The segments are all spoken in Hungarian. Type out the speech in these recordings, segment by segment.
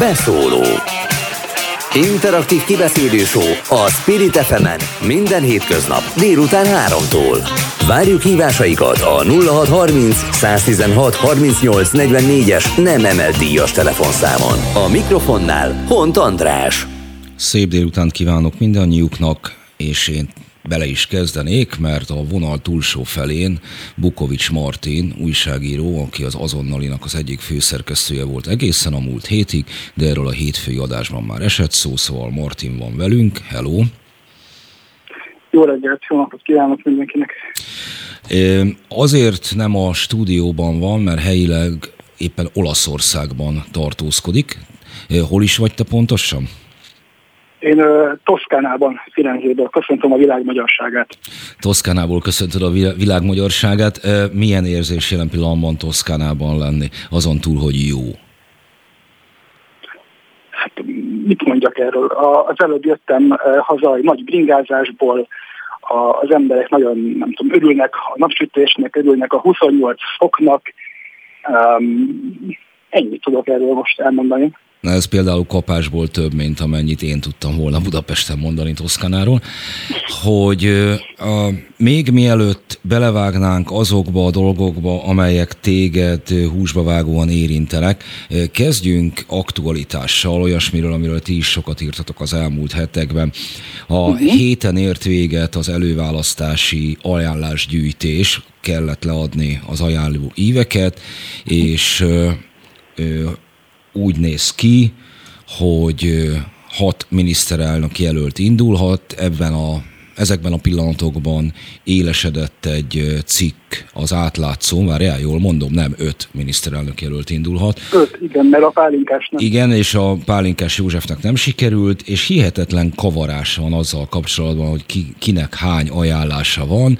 Beszóló Interaktív kibeszélő a Spirit fm minden hétköznap délután 3-tól. Várjuk hívásaikat a 0630 116 38 44-es nem emelt díjas telefonszámon. A mikrofonnál Hont András. Szép délutánt kívánok mindannyiuknak, és én bele is kezdenék, mert a vonal túlsó felén Bukovics Martin, újságíró, aki az azonnalinak az egyik főszerkesztője volt egészen a múlt hétig, de erről a hétfői adásban már esett szó, szóval Martin van velünk. Hello! Jó reggelt, jó napot kívánok mindenkinek! Azért nem a stúdióban van, mert helyileg éppen Olaszországban tartózkodik. Hol is vagy te pontosan? Én uh, Toszkánában, Firenzéből köszöntöm a világ magyarságát. Toszkánából köszöntöd a világ magyarságát. Milyen érzés jelen pillanatban Toszkánában lenni, azon túl, hogy jó? Hát mit mondjak erről? Az előbb jöttem haza egy nagy bringázásból, az emberek nagyon, nem tudom, örülnek a napsütésnek, örülnek a 28 foknak. Um, ennyit tudok erről most elmondani. Na ez például kapásból több, mint amennyit én tudtam volna Budapesten mondani Toszkanáról, hogy a, még mielőtt belevágnánk azokba a dolgokba, amelyek téged húsba vágóan érintenek, kezdjünk aktualitással, olyasmiről, amiről ti is sokat írtatok az elmúlt hetekben. A uh-huh. héten ért véget az előválasztási ajánlásgyűjtés, kellett leadni az ajánló íveket, és úgy néz ki, hogy hat miniszterelnök jelölt indulhat, ebben a ezekben a pillanatokban élesedett egy cikk az átlátszó, már el jól mondom, nem öt miniszterelnök jelölt indulhat. Öt, igen, mert a pálinkás nem. Igen, és a pálinkás Józsefnek nem sikerült, és hihetetlen kavarás van azzal kapcsolatban, hogy ki, kinek hány ajánlása van,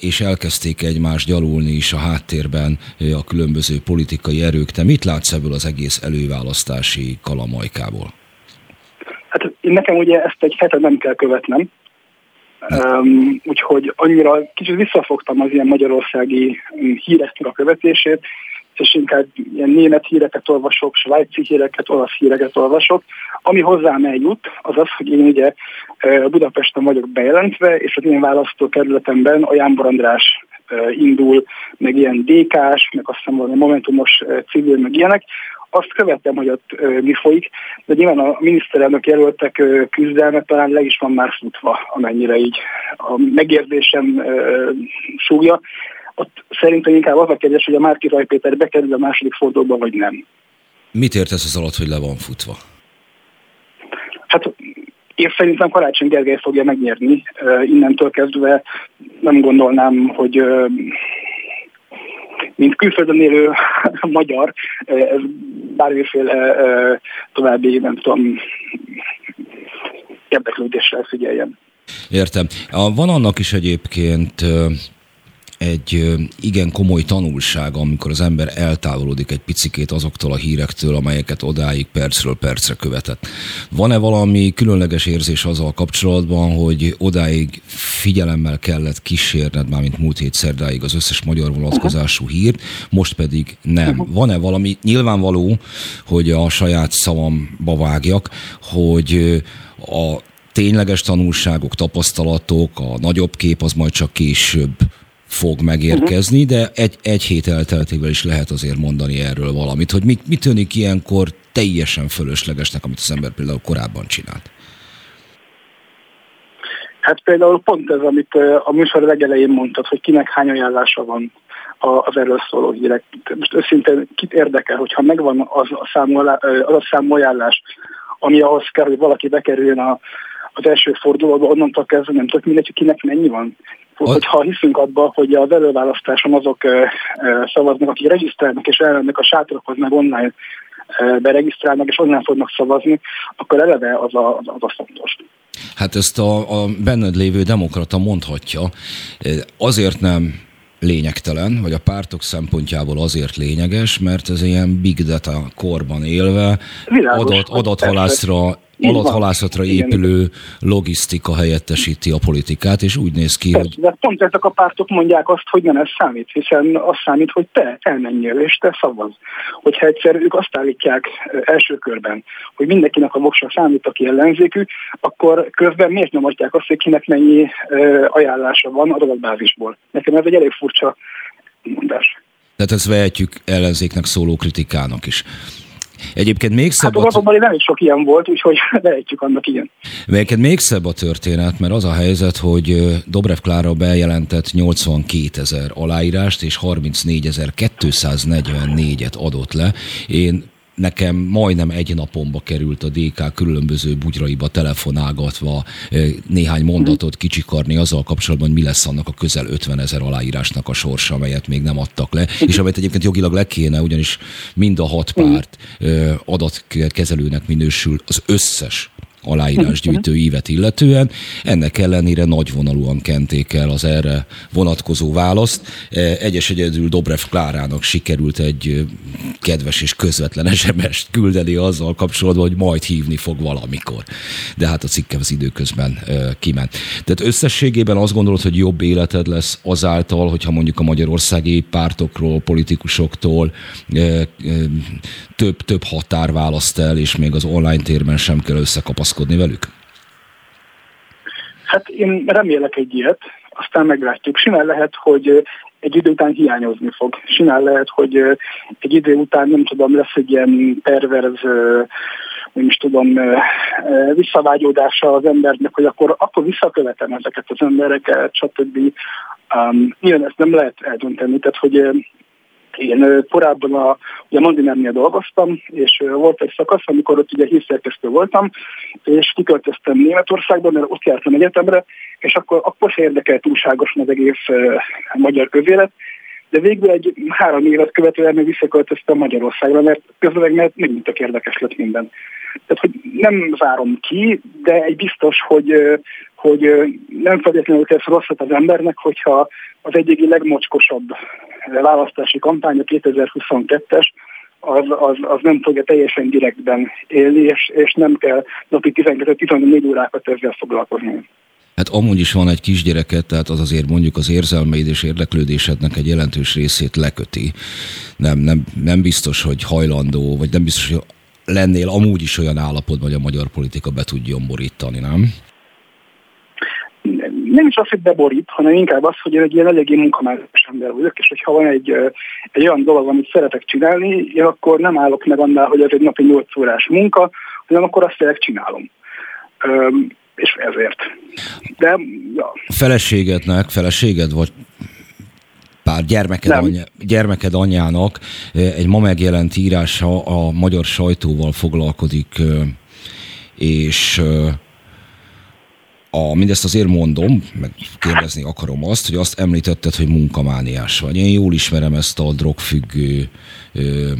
és elkezdték egymást gyalulni is a háttérben a különböző politikai erők. Te mit látsz ebből az egész előválasztási kalamajkából? Hát nekem ugye ezt egy hete nem kell követnem, Um, úgyhogy annyira kicsit visszafogtam az ilyen magyarországi um, híreknek a követését, és inkább ilyen német híreket olvasok, svájci híreket, olasz híreket olvasok. Ami hozzám eljut, az az, hogy én ugye Budapesten vagyok bejelentve, és az én választókerületemben a Jánbor András indul, meg ilyen DK-s, meg azt hiszem valami momentumos civil, meg ilyenek, azt követem, hogy ott mi folyik, de nyilván a miniszterelnök jelöltek küzdelme talán le is van már futva, amennyire így a megérzésem súlya. Ott szerintem inkább az a kérdés, hogy a Márki Rajpéter bekerül a második fordulóba, vagy nem. Mit értesz az alatt, hogy le van futva? Hát én szerintem Karácsony Gergely fogja megnyerni. Innentől kezdve nem gondolnám, hogy mint külföldön élő magyar, ez bármiféle további, nem tudom, érdeklődéssel figyeljen. Értem. Van annak is egyébként egy igen komoly tanulság, amikor az ember eltávolodik egy picikét azoktól a hírektől, amelyeket odáig percről percre követett. Van-e valami különleges érzés azzal kapcsolatban, hogy odáig figyelemmel kellett kísérned, már mint múlt hét szerdáig az összes magyar vonatkozású hírt, most pedig nem. Van-e valami, nyilvánvaló, hogy a saját szavamba vágjak, hogy a tényleges tanulságok, tapasztalatok, a nagyobb kép az majd csak később fog megérkezni, de egy, egy hét elteltével is lehet azért mondani erről valamit, hogy mit, mit tűnik ilyenkor teljesen fölöslegesnek, amit az ember például korábban csinált. Hát például pont ez, amit a műsor legelején mondtad, hogy kinek hány ajánlása van az erről szóló hírek. Most őszintén kit érdekel, hogyha megvan az a számú, az a számú ajánlás, ami ahhoz kell, hogy valaki bekerüljön a, az első fordulóba, onnantól kezdve nem tudok mindegy, hogy kinek mennyi van. Hogyha hiszünk abba, hogy az előválasztáson azok szavaznak, akik regisztrálnak és elmennek a sátorokhoz, meg online beregisztrálnak és onnan fognak szavazni, akkor eleve az a, az a fontos. Hát ezt a, a benned lévő demokrata mondhatja. Azért nem lényegtelen, vagy a pártok szempontjából azért lényeges, mert ez ilyen big data korban élve adat, adathalászra alathalászatra épülő logisztika helyettesíti a politikát, és úgy néz ki, Persze, hogy... De pont ezek a pártok mondják azt, hogy nem ez számít, hiszen az számít, hogy te elmenjél, és te szavaz. Hogyha egyszer ők azt állítják első körben, hogy mindenkinek a voksa számít, aki ellenzékű, akkor közben miért nem adják azt, hogy kinek mennyi ajánlása van adatbázisból. Nekem ez egy elég furcsa mondás. Tehát ezt vehetjük ellenzéknek szóló kritikának is. Egyébként még szebb... Hát a... nem is sok ilyen volt, úgyhogy lehetjük annak ilyen. Egyébként még szebb a történet, mert az a helyzet, hogy Dobrev Klára bejelentett 82 ezer aláírást, és 34 244-et adott le. Én nekem majdnem egy napomba került a DK különböző bugyraiba telefonálgatva néhány mondatot kicsikarni azzal kapcsolatban, hogy mi lesz annak a közel 50 ezer aláírásnak a sorsa, amelyet még nem adtak le, és amelyet egyébként jogilag le kéne, ugyanis mind a hat párt adatkezelőnek minősül az összes aláírásgyűjtő ívet illetően. Ennek ellenére nagyvonalúan kenték el az erre vonatkozó választ. E, egyes egyedül Dobrev Klárának sikerült egy kedves és közvetlen sms küldeni azzal kapcsolatban, hogy majd hívni fog valamikor. De hát a cikkem az időközben kiment. Tehát összességében azt gondolod, hogy jobb életed lesz azáltal, hogyha mondjuk a magyarországi pártokról, politikusoktól több, több határ választ el, és még az online térben sem kell összekapaszkodni kapaszkodni velük? Hát én remélek egy ilyet, aztán meglátjuk. Simán lehet, hogy egy idő után hiányozni fog. Simán lehet, hogy egy idő után, nem tudom, lesz egy ilyen perverz, nem is tudom, visszavágyódása az embernek, hogy akkor, akkor visszakövetem ezeket az embereket, stb. Um, nyilván ezt nem lehet eldönteni, tehát hogy én korábban a ugye Mandinernél dolgoztam, és volt egy szakasz, amikor ott ugye hírszerkesztő voltam, és kiköltöztem Németországba, mert ott jártam egyetemre, és akkor, akkor se érdekelt túlságosan az egész uh, magyar közélet, de végül egy három évet követően még visszaköltöztem Magyarországra, mert közben mert megint tök érdekes lett minden. Tehát, hogy nem zárom ki, de egy biztos, hogy, hogy nem feltétlenül tesz rosszat az embernek, hogyha az egyik legmocskosabb választási kampány, a 2022-es, az, az, az nem fogja teljesen direktben élni, és, és nem kell napi 12-14 órákat ezzel foglalkozni. Hát amúgy is van egy kisgyereket, tehát az azért mondjuk az érzelmeid és érdeklődésednek egy jelentős részét leköti. Nem, nem, nem biztos, hogy hajlandó, vagy nem biztos, hogy lennél amúgy is olyan állapotban, hogy a magyar politika be tudjon borítani, nem? Nem is az, hogy beborít, hanem inkább az, hogy egy ilyen eléggé munkamányos ember vagyok, és hogyha van egy, egy olyan dolog, amit szeretek csinálni, én akkor nem állok meg annál, hogy ez egy napi 8 órás munka, hanem akkor azt tényleg csinálom. Üm, és ezért. De, ja. Feleségednek, feleséged vagy pár gyermeked, anyja, gyermeked anyjának egy ma megjelent írása a magyar sajtóval foglalkozik, és a, mindezt azért mondom, meg kérdezni akarom azt, hogy azt említetted, hogy munkamániás vagy. Én jól ismerem ezt a drogfüggő ö,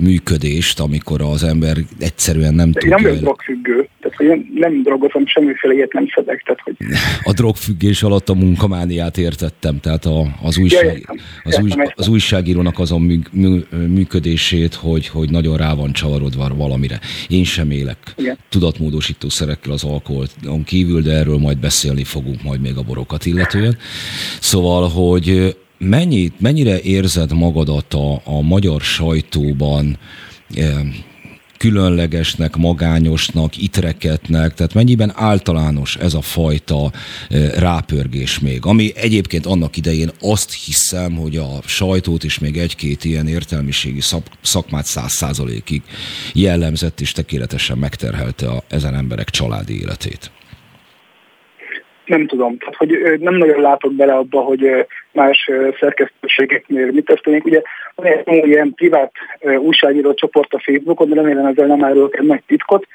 működést, amikor az ember egyszerűen nem tudja... Nem vagyok drogfüggő, tehát hogy nem, drogozom, semmiféle ilyet nem szedek. Tehát, hogy... A drogfüggés alatt a munkamániát értettem, tehát a, az, újság, az, új, az újságírónak azon mű, mű, működését, hogy, hogy nagyon rá van csavarodva valamire. Én sem élek Igen. tudatmódosító szerekkel az alkoholon kívül, de erről majd beszélni fogunk majd még a borokat illetően. Szóval, hogy mennyi, mennyire érzed magadat a, a magyar sajtóban e, különlegesnek, magányosnak, itreketnek, tehát mennyiben általános ez a fajta e, rápörgés még, ami egyébként annak idején azt hiszem, hogy a sajtót is még egy-két ilyen értelmiségi szakmát száz százalékig jellemzett és tekéletesen megterhelte a, ezen emberek családi életét nem tudom. Tehát, hogy nem nagyon látok bele abba, hogy más szerkesztőségeknél mit történik. Ugye van egy ilyen privát újságíró csoport a Facebookon, de remélem ezzel nem árulok egy nagy titkot,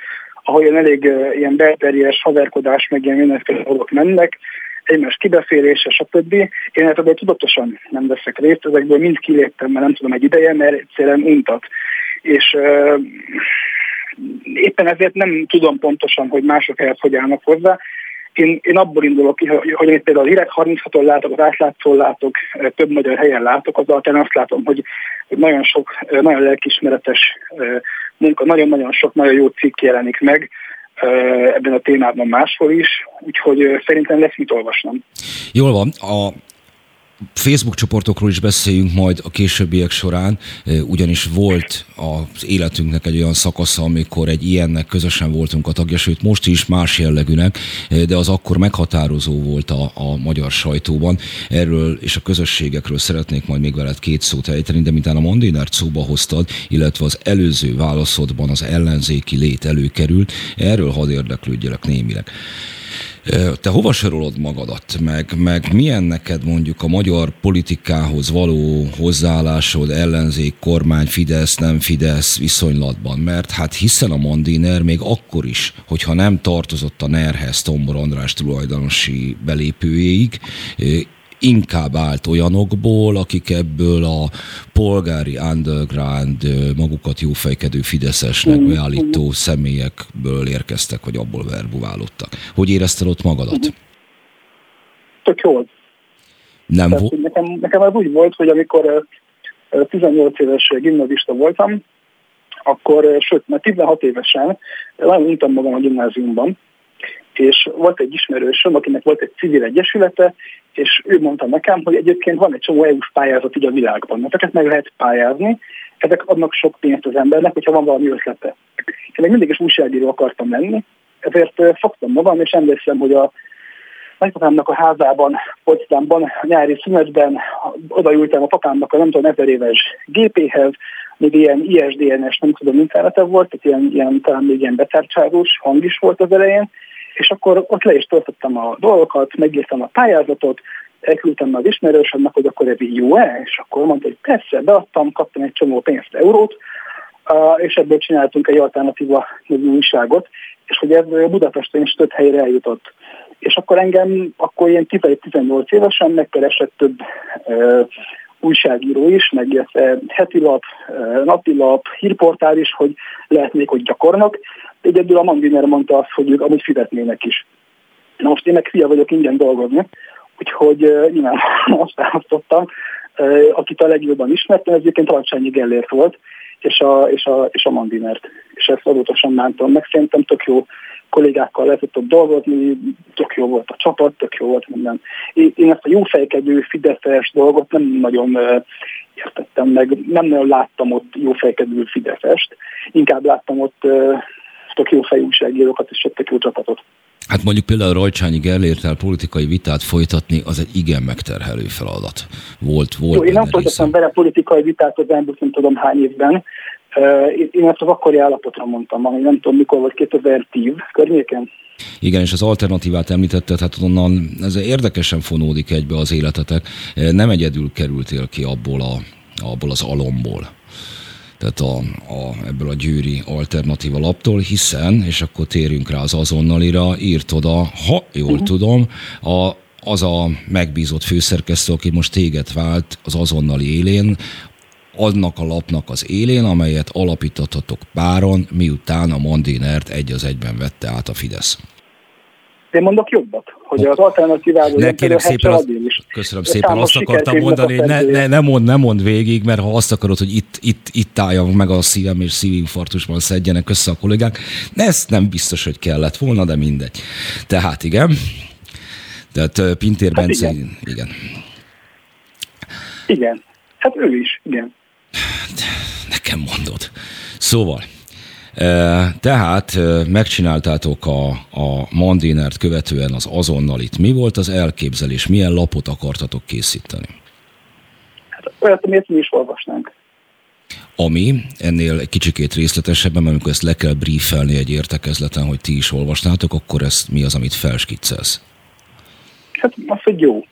ahol ilyen elég ilyen belterjes haverkodás, meg ilyen mindenféle dolgok mennek, egymás kibeszélése, stb. Én hát ebből tudatosan nem veszek részt, ezekből mind kiléptem, mert nem tudom egy ideje, mert egyszerűen untat. És éppen ezért nem tudom pontosan, hogy mások ehhez hogy állnak hozzá, én, én abból indulok ki, hogy, hogy én például a Hírek 36-on látok, az átlátszón látok, több magyar helyen látok, az alapján azt látom, hogy, hogy nagyon sok, nagyon lelkismeretes munka, nagyon-nagyon sok nagyon jó cikk jelenik meg, ebben a témában máshol is, úgyhogy szerintem lesz mit olvasnom. Jól van. A Facebook csoportokról is beszéljünk majd a későbbiek során, ugyanis volt az életünknek egy olyan szakasza, amikor egy ilyennek közösen voltunk a tagja, sőt most is más jellegűnek, de az akkor meghatározó volt a, a magyar sajtóban. Erről és a közösségekről szeretnék majd még veled két szót ejteni, de mintán a Mandinert szóba hoztad, illetve az előző válaszodban az ellenzéki lét előkerült, erről hadd érdeklődjelek némileg. Te hova sorolod magadat, meg, meg milyen neked mondjuk a magyar politikához való hozzáállásod, ellenzék, kormány, Fidesz, nem Fidesz viszonylatban? Mert hát hiszen a Mandiner még akkor is, hogyha nem tartozott a NER-hez Tombor András tulajdonosi belépőjéig, inkább állt olyanokból, akik ebből a polgári underground, magukat jófejkedő Fideszesnek mm. beállító személyekből érkeztek, vagy abból verbuválódtak. Hogy érezted ott magadat? Mm. Tök jól. Nem volt? Nekem, nekem az úgy volt, hogy amikor 18 éves gimnazista voltam, akkor, sőt, mert 16 évesen nagyon untam magam a gimnáziumban, és volt egy ismerősöm, akinek volt egy civil egyesülete, és ő mondta nekem, hogy egyébként van egy csomó EU-s pályázat így a világban, mert ezeket meg lehet pályázni, ezek adnak sok pénzt az embernek, hogyha van valami ötlete. Én még mindig is újságíró akartam lenni, ezért fogtam magam, és emlékszem, hogy a nagypapámnak a házában, Potsdamban, a nyári szünetben odaültem a papámnak a nem tudom, ezer éves gépéhez, még ilyen ISDNS, nem tudom, mintálata volt, tehát ilyen, ilyen, talán még ilyen betárcsázós hang is volt az elején, és akkor ott le is töltöttem a dolgokat, megírtam a pályázatot, elküldtem az ismerősömnek, hogy akkor ez így jó-e, és akkor mondta, hogy persze, beadtam, kaptam egy csomó pénzt, eurót, és ebből csináltunk egy alternatíva nevű újságot, és hogy ez Budapesten is több helyre eljutott. És akkor engem, akkor ilyen 18 évesen megkeresett több uh, újságíró is, meg illetve heti lap, napi lap, hírportál is, hogy lehetnék hogy gyakornak. Egyedül a Mandiner mondta azt, hogy ők amúgy fizetnének is. Na most én meg fia vagyok ingyen dolgozni, úgyhogy nyilván azt választottam, akit a legjobban ismertem, ez egyébként Alacsányi Gellért volt, és a, és a, és a Mandinert. És ezt adatosan bántam meg, szerintem tök jó kollégákkal lehetett ott dolgozni, tök jó volt a csapat, tök jó volt minden. Én ezt a jófejkedő Fideszes dolgot nem nagyon értettem meg, nem nagyon láttam ott jófejkedő Fideszest, inkább láttam ott tök jó fejű újságírókat és tök jó csapatot. Hát mondjuk például Rajcsányi Gellértel politikai vitát folytatni, az egy igen megterhelő feladat. Volt, volt Jó, én nem folytattam vele politikai vitát az elmúlt nem tudom hány évben, én ezt az akkori állapotra mondtam, ami nem tudom mikor volt, 2010 környéken. Igen, és az alternatívát említetted, hát onnan ez érdekesen fonódik egybe az életetek. Nem egyedül kerültél ki abból, a, abból az alomból tehát a, a, ebből a győri alternatíva laptól, hiszen, és akkor térjünk rá az azonnalira, írt oda, ha jól uh-huh. tudom, a, az a megbízott főszerkesztő, aki most téget vált az azonnali élén, annak a lapnak az élén, amelyet alapítottatok páron, miután a Mandinert egy az egyben vette át a Fidesz. Én mondok jobbat, hogy az alternatívával... Ne, kérek szépen, azt, is. köszönöm szépen, azt akartam mondani, hogy ne, ne, ne, mond, ne mond végig, mert ha azt akarod, hogy itt, itt, itt álljam meg a szívem és szívinfarktusban szedjenek össze a kollégák, ezt nem biztos, hogy kellett volna, de mindegy. Tehát igen, tehát Pintér hát Bence, igen. igen. Igen, hát ő is, igen. Nekem mondod. Szóval, tehát megcsináltátok a, a Mandinert követően az azonnalit. Mi volt az elképzelés? Milyen lapot akartatok készíteni? Hát olyat, amit mi is olvasnánk. Ami ennél egy kicsikét részletesebben, mert amikor ezt le kell briefelni egy értekezleten, hogy ti is olvasnátok, akkor ezt mi az, amit felskiccelsz? Hát az, hogy jó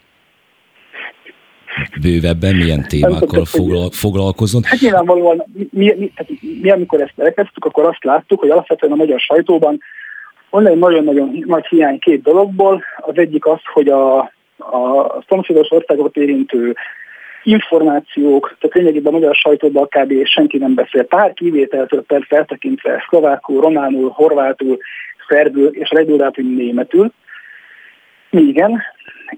bővebben milyen témákkal foglal, foglalkozon? Hát nyilvánvalóan mi, mi, tehát mi, amikor ezt elkezdtük, akkor azt láttuk, hogy alapvetően a magyar sajtóban van egy nagyon-nagyon nagy hiány két dologból. Az egyik az, hogy a, a szomszédos országokat érintő információk, tehát lényegében a magyar sajtóban kb. senki nem beszél. Pár kivételtől persze eltekintve szlovákul, románul, horvátul, szerbül és legjobb németül Igen,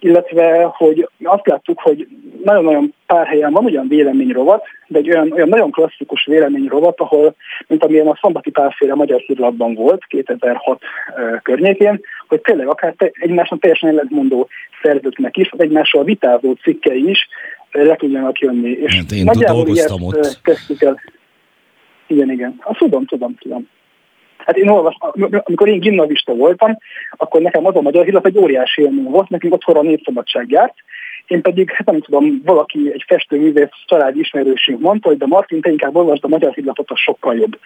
illetve hogy azt láttuk, hogy nagyon-nagyon pár helyen van olyan véleményrovat, de egy olyan, olyan nagyon klasszikus véleményrovat, ahol, mint amilyen a Szombati Pálféle Magyar Hírlapban volt 2006 uh, környékén, hogy tényleg akár te, egymásnak teljesen ellentmondó szerzőknek is, egymással vitázó cikkei is le tudjanak jönni. És hát én nagyjából dolgoztam ott. kezdtük el. Igen, igen. Azt tudom, tudom, tudom. Hát én olvas, amikor én gimnazista voltam, akkor nekem az a magyar hírlap egy óriási élmény volt, nekünk otthon a népszabadság járt, én pedig, hát nem tudom, valaki, egy festőművész családi ismerősünk mondta, hogy de Martin, te inkább olvasd a magyar hírlapot, az sokkal jobb.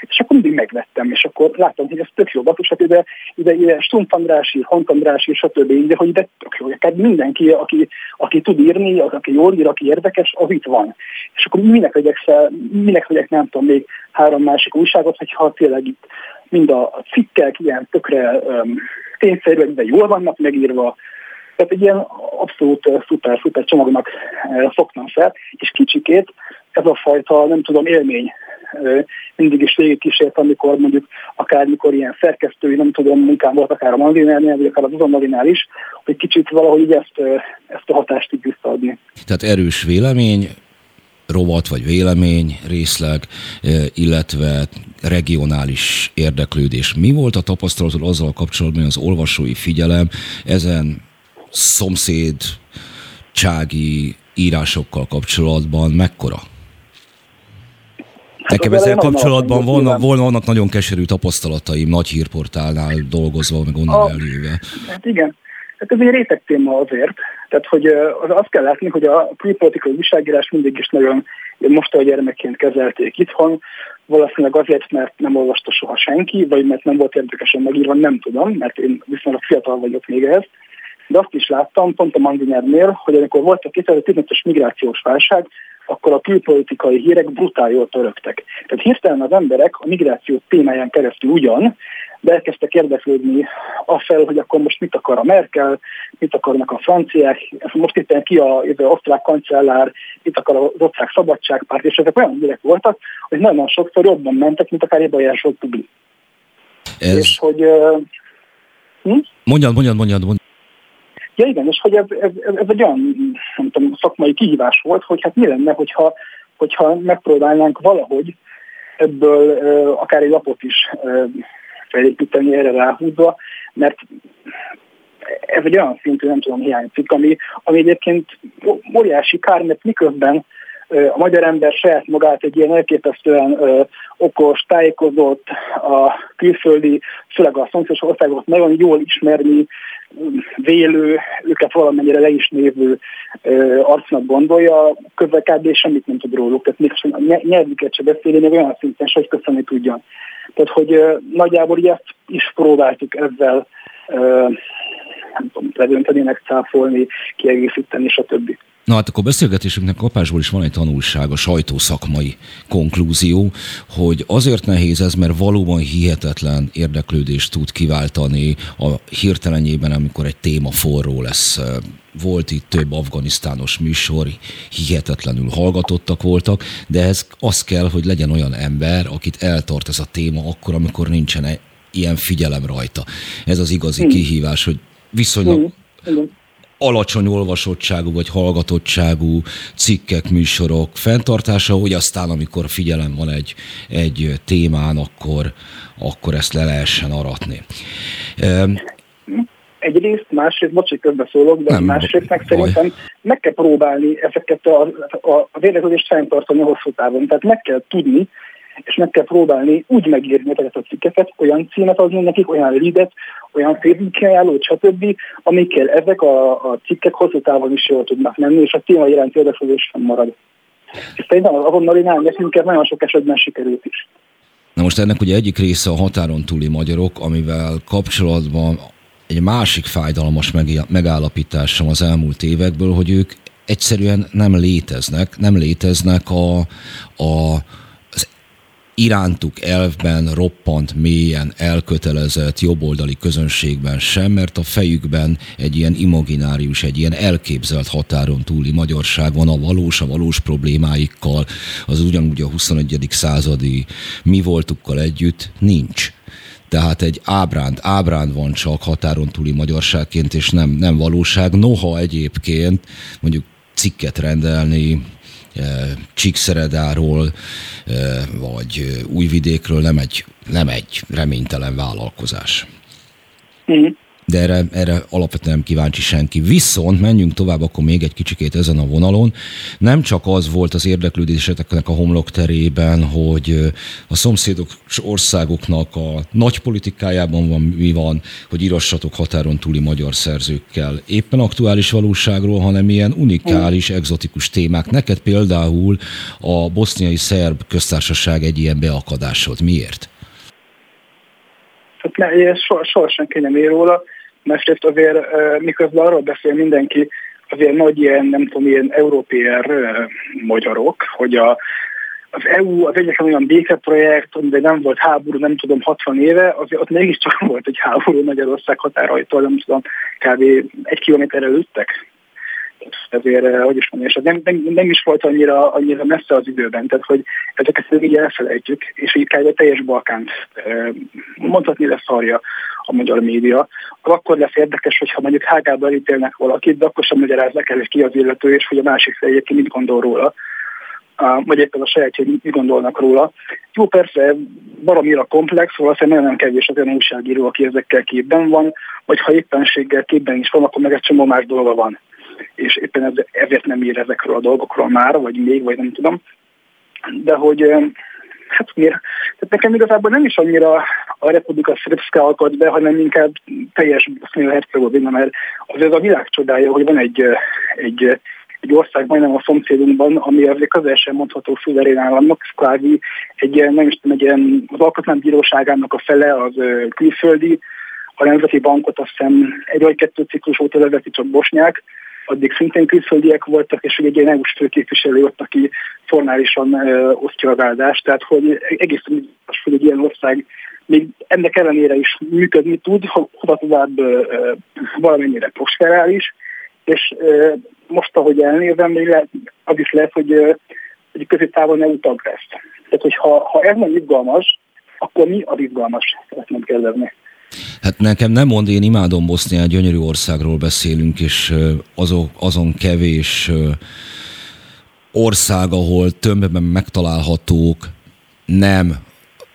És akkor mindig megvettem, és akkor láttam, hogy ez tök jó batus, hát ide, ide, ide Stumpf András ír, Hont András ír, stb. De hogy ide tök jó. Tehát mindenki, aki, aki tud írni, aki jól ír, aki érdekes, az itt van. És akkor minek vegyek fel, minek vegyek nem tudom, még három másik újságot, hogyha tényleg itt mind a cikkek ilyen tökre um, tényszerűek, de jól vannak megírva, tehát egy ilyen abszolút szuper-szuper csomagnak fogtam fel, és kicsikét ez a fajta, nem tudom, élmény mindig is végigkísért, amikor mondjuk akár mikor ilyen szerkesztői, nem tudom, munkám volt akár a Mandinernél, vagy akár az Uzonmalinál is, hogy kicsit valahogy így ezt, ezt a hatást így visszaadni. Tehát erős vélemény, rovat vagy vélemény, részleg, illetve regionális érdeklődés. Mi volt a tapasztalatod azzal kapcsolatban, hogy az olvasói figyelem ezen szomszéd csági írásokkal kapcsolatban mekkora? Hát Nekem ezzel kapcsolatban volna, volna, vannak nagyon keserű tapasztalataim nagy hírportálnál dolgozva, meg onnan a, eljöve. Hát igen, hát ez egy réteg téma azért. Tehát, hogy az azt kell látni, hogy a külpolitikai újságírás mindig is nagyon most a gyermekként kezelték itthon, valószínűleg azért, mert nem olvasta soha senki, vagy mert nem volt érdekesen megírva, nem tudom, mert én viszonylag fiatal vagyok még ehhez de azt is láttam, pont a Mandinernél, hogy amikor volt a 2015-ös migrációs válság, akkor a külpolitikai hírek brutál jól törögtek. Tehát hirtelen az emberek a migráció témáján keresztül ugyan, de elkezdtek érdeklődni afelől, hogy akkor most mit akar a Merkel, mit akarnak a franciák, most itt ki a, az osztrák kancellár, mit akar az osztrák szabadságpárt, és ezek olyan hírek voltak, hogy nagyon sokszor jobban mentek, mint akár bejásolt publik. Ez... És hogy... Uh, hm? Mondjad, mondjad, mondjad, mondjad. Ja igen, és hogy ez, ez, ez egy olyan nem tudom, szakmai kihívás volt, hogy hát mi lenne, hogyha, hogyha megpróbálnánk valahogy ebből akár egy lapot is felépíteni erre ráhúzva, mert ez egy olyan szintű, nem tudom, hiányzik, ami, ami egyébként óriási kár, mert miközben a magyar ember saját magát egy ilyen elképesztően okos, tájékozott, a külföldi, főleg a szomszédos országokat nagyon jól ismerni, vélő, őket valamennyire le is névő arcnak gondolja, közlekedés semmit nem tud róluk, tehát még nyelvüket se beszélni, még olyan szinten se, hogy köszönni tudjon. Tehát, hogy nagyjából ilyet is próbáltuk ezzel nem tudom, ledönteni, megcáfolni, kiegészíteni, stb. Na hát akkor beszélgetésünknek kapásból is van egy tanulság, a sajtószakmai konklúzió, hogy azért nehéz ez, mert valóban hihetetlen érdeklődést tud kiváltani a hirtelenjében, amikor egy téma forró lesz. Volt itt több afganisztános műsor, hihetetlenül hallgatottak voltak, de ez az kell, hogy legyen olyan ember, akit eltart ez a téma akkor, amikor nincsen e- ilyen figyelem rajta. Ez az igazi mm. kihívás, hogy viszonylag mm alacsony olvasottságú vagy hallgatottságú cikkek, műsorok fenntartása, hogy aztán, amikor figyelem van egy, egy témán, akkor, akkor ezt le lehessen aratni. Egyrészt, másrészt, bocs, hogy közbeszólok, de Nem, másrészt meg szerintem meg kell próbálni ezeket a, a, a fenntartani hosszú távon. Tehát meg kell tudni, és meg kell próbálni úgy megírni ezeket a cikkeket, olyan címet adni nekik, olyan leadet, olyan Facebook ajánlót, stb., amikkel ezek a, a cikkek hosszú távon is jól tudnak menni, és a téma iránt érdeklődés sem marad. És szerintem az azonnalinál nekünk nagyon sok esetben sikerült is. Na most ennek ugye egyik része a határon túli magyarok, amivel kapcsolatban egy másik fájdalmas megállapításom az elmúlt évekből, hogy ők egyszerűen nem léteznek, nem léteznek a, a irántuk elvben roppant mélyen elkötelezett jobboldali közönségben sem, mert a fejükben egy ilyen imaginárius, egy ilyen elképzelt határon túli magyarság van a valós, a valós problémáikkal, az ugyanúgy a 21. századi mi voltukkal együtt nincs. Tehát egy ábránd, ábránd van csak határon túli magyarságként, és nem, nem valóság. Noha egyébként mondjuk cikket rendelni, Csíkszeredáról, vagy Újvidékről nem egy, nem egy reménytelen vállalkozás. Mm de erre, erre alapvetően kíváncsi senki. Viszont menjünk tovább akkor még egy kicsikét ezen a vonalon. Nem csak az volt az érdeklődéseteknek a homlok terében, hogy a szomszédok országoknak a nagy politikájában van, mi van, hogy írassatok határon túli magyar szerzőkkel éppen aktuális valóságról, hanem ilyen unikális, exotikus témák. Neked például a boszniai szerb köztársaság egy ilyen beakadásod. Miért? Hát ne, soha, soha senki nem ér róla másrészt azért miközben arról beszél mindenki, azért nagy ilyen, nem tudom, ilyen európér magyarok, hogy a, az EU az egyetlen olyan békeprojekt, amiben nem volt háború, nem tudom, 60 éve, azért ott mégiscsak volt egy háború Magyarország határaitól, nem tudom, kb. egy kilométerre lőttek. Ezért, hogy is mondjam, és nem, nem, nem, is volt annyira, annyira messze az időben, tehát hogy ezeket így elfelejtjük, és így kb. teljes Balkánt mondhatni lesz szarja a magyar média, akkor lesz érdekes, hogyha mondjuk hágába elítélnek valakit, de akkor sem magyaráznak el, hogy ki az illető, és hogy a másik fejjel ki mit gondol róla vagy éppen a sajátja mit gondolnak róla. Jó, persze, baromira komplex, valószínűleg nagyon kevés az olyan újságíró, aki ezekkel képben van, vagy ha éppenséggel képben is van, akkor meg egy csomó más dolga van. És éppen ez, ezért nem ír ezekről a dolgokról már, vagy még, vagy nem tudom. De hogy hát miért? Tehát nekem igazából nem is annyira a Republika Srpska alkot be, hanem inkább teljes Bosznia-Hercegovina, mert az ez a világ csodája, hogy van egy, egy, egy ország majdnem a szomszédunkban, ami azért közel sem mondható szuverén államnak, kvázi egy, nem is tudom, egy ilyen, az alkotmánybíróságának a fele az külföldi, a Nemzeti Bankot azt hiszem egy vagy kettő ciklus óta vezeti csak bosnyák, addig szintén külföldiek voltak, és ugye egy ilyen EU-s főképviselő ott, aki formálisan ö, osztja az áldást, tehát hogy egészen biztos, hogy egy ilyen ország még ennek ellenére is működni tud, hova tovább ö, valamennyire prosperális, és ö, most, ahogy elnézem, még lehet, az is lehet, hogy, ö, hogy középtávon EU tag lesz. Tehát, hogy ha, ha ez nem izgalmas, akkor mi az izgalmas, szeretném kérdezni. Hát nekem nem mond, én imádom Boszniát, gyönyörű országról beszélünk, és azok, azon kevés ország, ahol tömbben megtalálhatók nem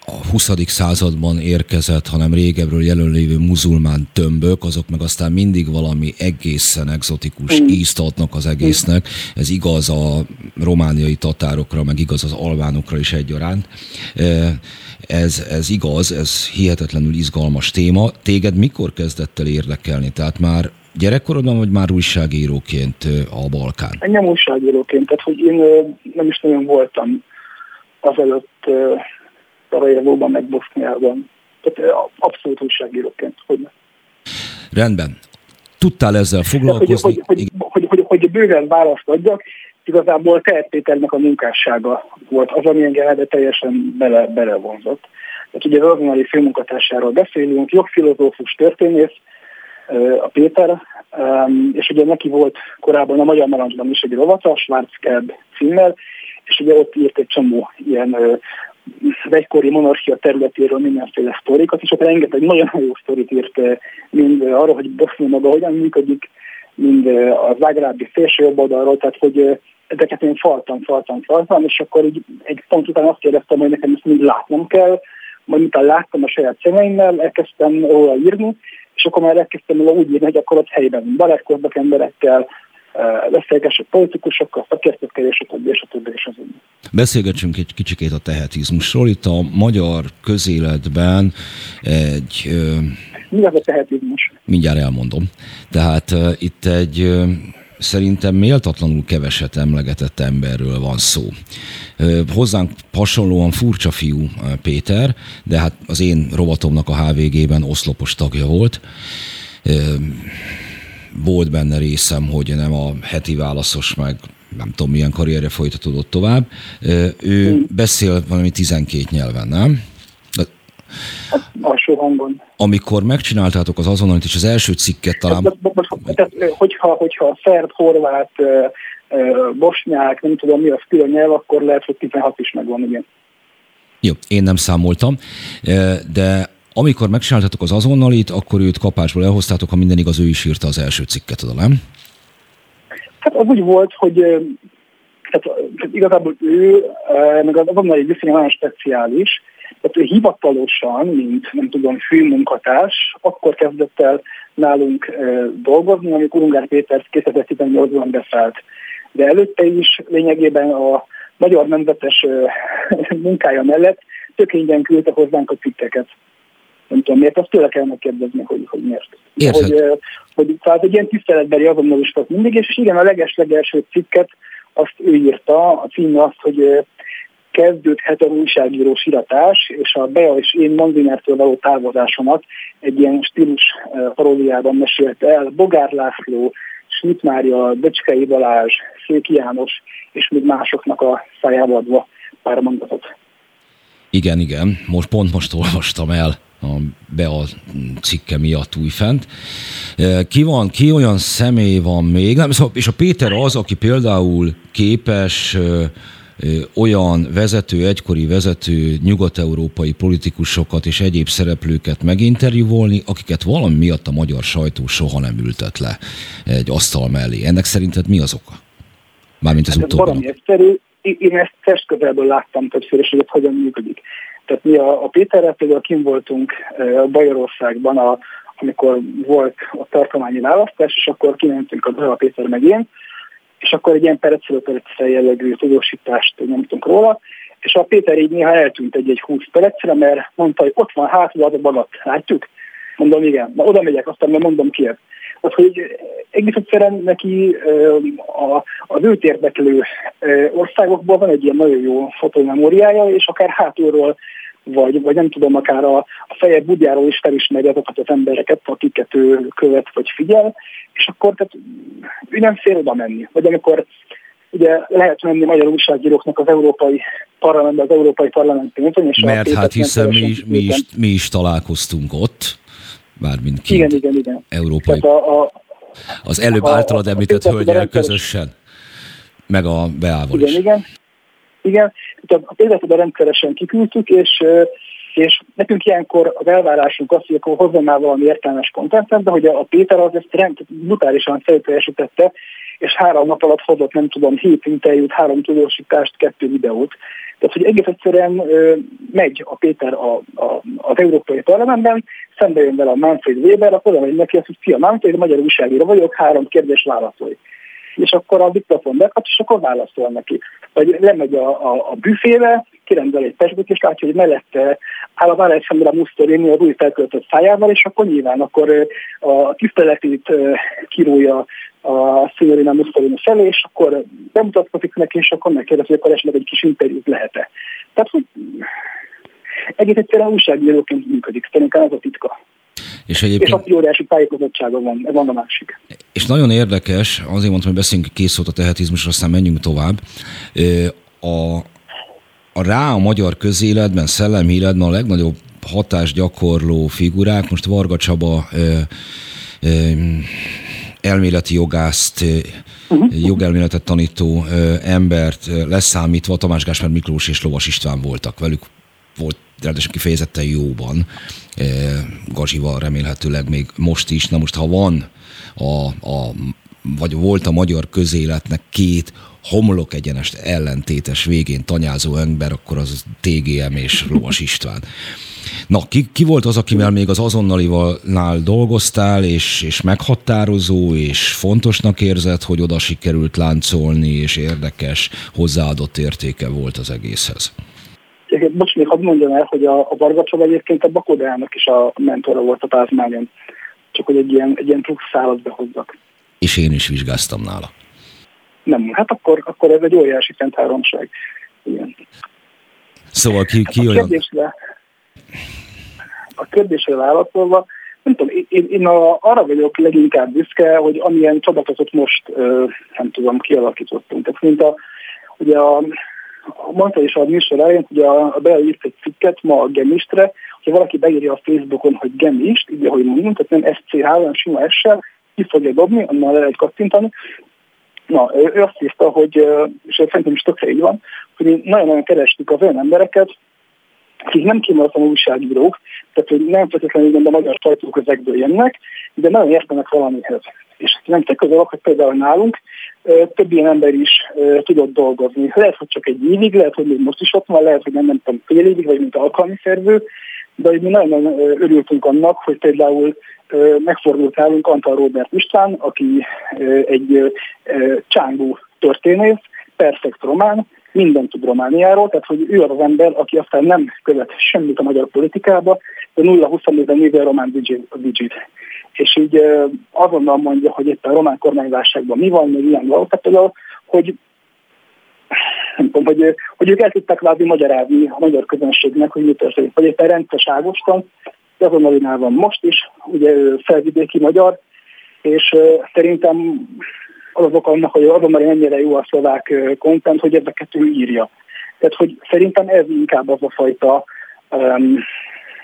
a 20. században érkezett, hanem régebről jelenlévő muzulmán tömbök, azok meg aztán mindig valami egészen exotikus mm. ízt adnak az egésznek. Ez igaz a romániai tatárokra, meg igaz az albánokra is egyaránt. Ez, ez igaz, ez hihetetlenül izgalmas téma. Téged mikor kezdett el érdekelni? Tehát már gyerekkorodban, vagy már újságíróként a Balkán? Nem újságíróként, tehát hogy én nem is nagyon voltam azelőtt Szarajevóban, meg Boszniában. Tehát abszolút újságíróként, hogy ne. Rendben. Tudtál ezzel foglalkozni? Hogy, hogy, hogy, hogy, hogy, hogy bőven választ adjak, igazából Tehet Péternek a munkássága volt az, ami engem teljesen bele, belevonzott. Tehát ugye az azonnali főmunkatársáról beszélünk, jogfilozófus történész, a Péter, és ugye neki volt korábban a Magyar Narancsban is egy rovata, Schwarzkeld címmel, és ugye ott írt egy csomó ilyen egykori monarchia területéről mindenféle sztorikat, és ott rengeteg nagyon jó sztorit írt mind arról, hogy Bosznia maga hogyan működik, mind a zágrábi felső jobb oldalról, tehát hogy ezeket én faltam, faltam, faltam, és akkor így egy pont után azt kérdeztem, hogy nekem ezt mind látnom kell, majd miután láttam a saját szemeimmel, elkezdtem róla írni, és akkor már elkezdtem róla úgy írni, hogy akkor ott helyben barátkoznak emberekkel, beszélgessek politikusokkal, szakértőkkel, és a többi, és a többi, és az. Beszélgessünk egy kicsikét a tehetizmusról. Itt a magyar közéletben egy... Mi az a tehetizmus? Mindjárt elmondom. Tehát uh, itt egy uh, szerintem méltatlanul keveset emlegetett emberről van szó. Hozzánk hasonlóan furcsa fiú Péter, de hát az én rovatomnak a HVG-ben oszlopos tagja volt volt benne részem, hogy nem a heti válaszos, meg nem tudom milyen karrierje folytatódott tovább. Ő hmm. beszél valami 12 nyelven, nem? Hát, alsó hangon. Amikor megcsináltátok az azonolit, és az első cikket talán... Tehát, tehát, hogyha, hogyha szerb, horvát, bosnyák, nem tudom mi az külön nyelv, akkor lehet, hogy 16 is megvan, igen. Jó, én nem számoltam, de Amikor megcsináltatok az azonnalit, akkor őt kapásból elhoztátok, ha minden igaz, ő is írta az első cikket, oda, nem? Hát az úgy volt, hogy tehát, igazából ő, meg az azonnali viszonya nagyon speciális, tehát ő hivatalosan, mint nem tudom, főmunkatárs, akkor kezdett el nálunk dolgozni, amikor Ungár Péter 2018-ban beszállt. De előtte is lényegében a magyar nemzetes munkája mellett tök ingyen küldte hozzánk a cikkeket. Nem tudom miért, azt tőle kell megkérdezni, hogy, hogy miért. Érted. Hogy, hogy, tehát egy ilyen tiszteletbeli azonnalistat mindig, és igen, a leges-legelső cikket azt ő írta, a címe azt, hogy kezdődhet a újságíró siratás, és a Bea és én Manzinertől való távozásomat egy ilyen stílus paródiában mesélte el. Bogár László, Schmidt Mária, Böcskei Balázs, Széki János, és még másoknak a szájába adva pár mondatot. Igen, igen. Most pont most olvastam el a Bea cikke miatt újfent. Ki van, ki olyan személy van még? Nem, szóval, és a Péter az, aki például képes olyan vezető, egykori vezető nyugat-európai politikusokat és egyéb szereplőket meginterjúvolni, akiket valami miatt a magyar sajtó soha nem ültet le egy asztal mellé. Ennek szerinted mi az oka? Mármint az hát utóbbi. Valami egyszerű. Én ezt testközelből láttam többször, és hogy ez hogyan működik. Tehát mi a, a Péterrel például kim voltunk Bajorországban, a, amikor volt a tartományi választás, és akkor kimentünk a a Péter meg én, és akkor egy ilyen percről jellegű tudósítást nyomtunk róla, és a Péter így néha eltűnt egy-egy 20 percre, mert mondta, hogy ott van hátul az a balat, látjuk? Mondom, igen, na oda megyek, aztán nem mondom ki. Az, hogy egész egyszerűen neki az őt érdeklő országokból van egy ilyen nagyon jó fotómemóriája, és akár hátulról vagy, vagy nem tudom, akár a, a feje budjáról is felismeri azokat az embereket, akiket ő követ vagy figyel, és akkor tehát, ő nem fél oda menni. Vagy amikor ugye lehet menni magyar újságíróknak az Európai Parlamentbe, az Európai Parlament pénzön. És Mert hát hiszen mi mi, is, mi is találkoztunk ott, mármint két igen, igen, igen. európai. A, a, az előbb a, általad említett hölgyel közösen, meg a Beával igen, is. Igen, igen, a példát rendszeresen kiküldtük, és, és nekünk ilyenkor az elvárásunk az, hogy akkor hozzon már valami értelmes kontentet, de hogy a Péter az ezt rend, brutálisan felteljesítette, és három nap alatt hozott, nem tudom, hét interjút, három tudósítást, kettő videót. Tehát, hogy egész egyszerűen ö, megy a Péter a, a, az Európai Parlamentben, szembe jön vele a Manfred Weber, akkor oda neki azt, hogy fia, Manfred, magyar újságíró vagyok, három kérdés válaszolj és akkor a diktafon bekap, és akkor válaszol neki. Vagy lemegy a, a, a büfébe, kirendel egy pesgőt, és látja, hogy mellette áll a Alexandra Mussolini a új felköltött szájával, és akkor nyilván akkor a tiszteletét kirúja a Signorina Mussolini felé, és akkor bemutatkozik neki, és akkor megkérdezi, hogy akkor esetleg egy kis interjút lehet-e. Tehát, hogy egész egyszerűen újságíróként működik, szerintem ez a titka. És, egyébként... és a óriási tájékozottsága van, ez van a másik. És nagyon érdekes, azért mondtam, hogy beszéljünk kész szót a tehetizmusra, aztán menjünk tovább. A, a rá a magyar közéletben, szellemi életben a legnagyobb hatás gyakorló figurák, most Varga Csaba ö, ö, elméleti jogászt, uh-huh. jogelméletet tanító ö, embert leszámítva Tamás Gáspár Miklós és Lovas István voltak velük volt ráadásul kifejezetten jóban, e, Gazsival remélhetőleg még most is. Na most, ha van a, a vagy volt a magyar közéletnek két homlok egyenest ellentétes végén tanyázó ember, akkor az TGM és Lovas István. Na, ki, ki volt az, akivel még az azonnalival dolgoztál, és, és meghatározó, és fontosnak érzett, hogy oda sikerült láncolni, és érdekes, hozzáadott értéke volt az egészhez? Most még hadd mondjam el, hogy a, a Varga Csaba egyébként a Bakodának is a mentora volt a pázmányon. Csak hogy egy ilyen, egy ilyen szállat behozzak. És én is vizsgáztam nála. Nem, hát akkor, akkor ez egy óriási fent háromság. Igen. Szóval ki, ki hát a olyan... Kérdésre, a kérdésre válaszolva, nem tudom, én, én a, arra vagyok leginkább büszke, hogy amilyen csapatot most, nem tudom, kialakítottunk. Tehát mint a, ugye a mondta is a műsor elején, hogy a, a Bea írt egy cikket ma a Gemistre, hogyha valaki beírja a Facebookon, hogy Gemist, így ahogy mondjuk, tehát nem SCH, hanem sima S-sel, ki fogja dobni, annál le lehet kattintani. Na, ő, azt írta, hogy, és szerintem is tökre így van, hogy nagyon-nagyon kerestük az olyan embereket, akik nem kimondottan újságírók, tehát hogy nem feltétlenül a magyar sajtóközekből jönnek, de nagyon értenek valamihez. És nem te közel, hogy például nálunk több ilyen ember is tudott dolgozni. Lehet, hogy csak egy évig, lehet, hogy még most is ott van, lehet, hogy nem, nem tudom, fél évig, vagy mint alkalmi szerző, de mi nagyon örültünk annak, hogy például megfordult nálunk Antal Robert István, aki egy csángó történész, perfekt román, minden tud Romániáról, tehát hogy ő az az ember, aki aztán nem követ semmit a magyar politikába, de 0-24-ben nézi a román digit. És így azonnal mondja, hogy itt a román kormányválságban mi van, még ilyen való, tehát például, hogy tudom, hogy, hogy ők el tudták kvázi magyarázni a magyar közönségnek, hogy mi történik. Vagy éppen rendes Ágoston, azonnalinál van most is, ugye ő felvidéki magyar, és szerintem az az oka annak, hogy azonnal ennyire jó a szlovák kontent, hogy ezeket ő írja. Tehát, hogy szerintem ez inkább az a fajta, um,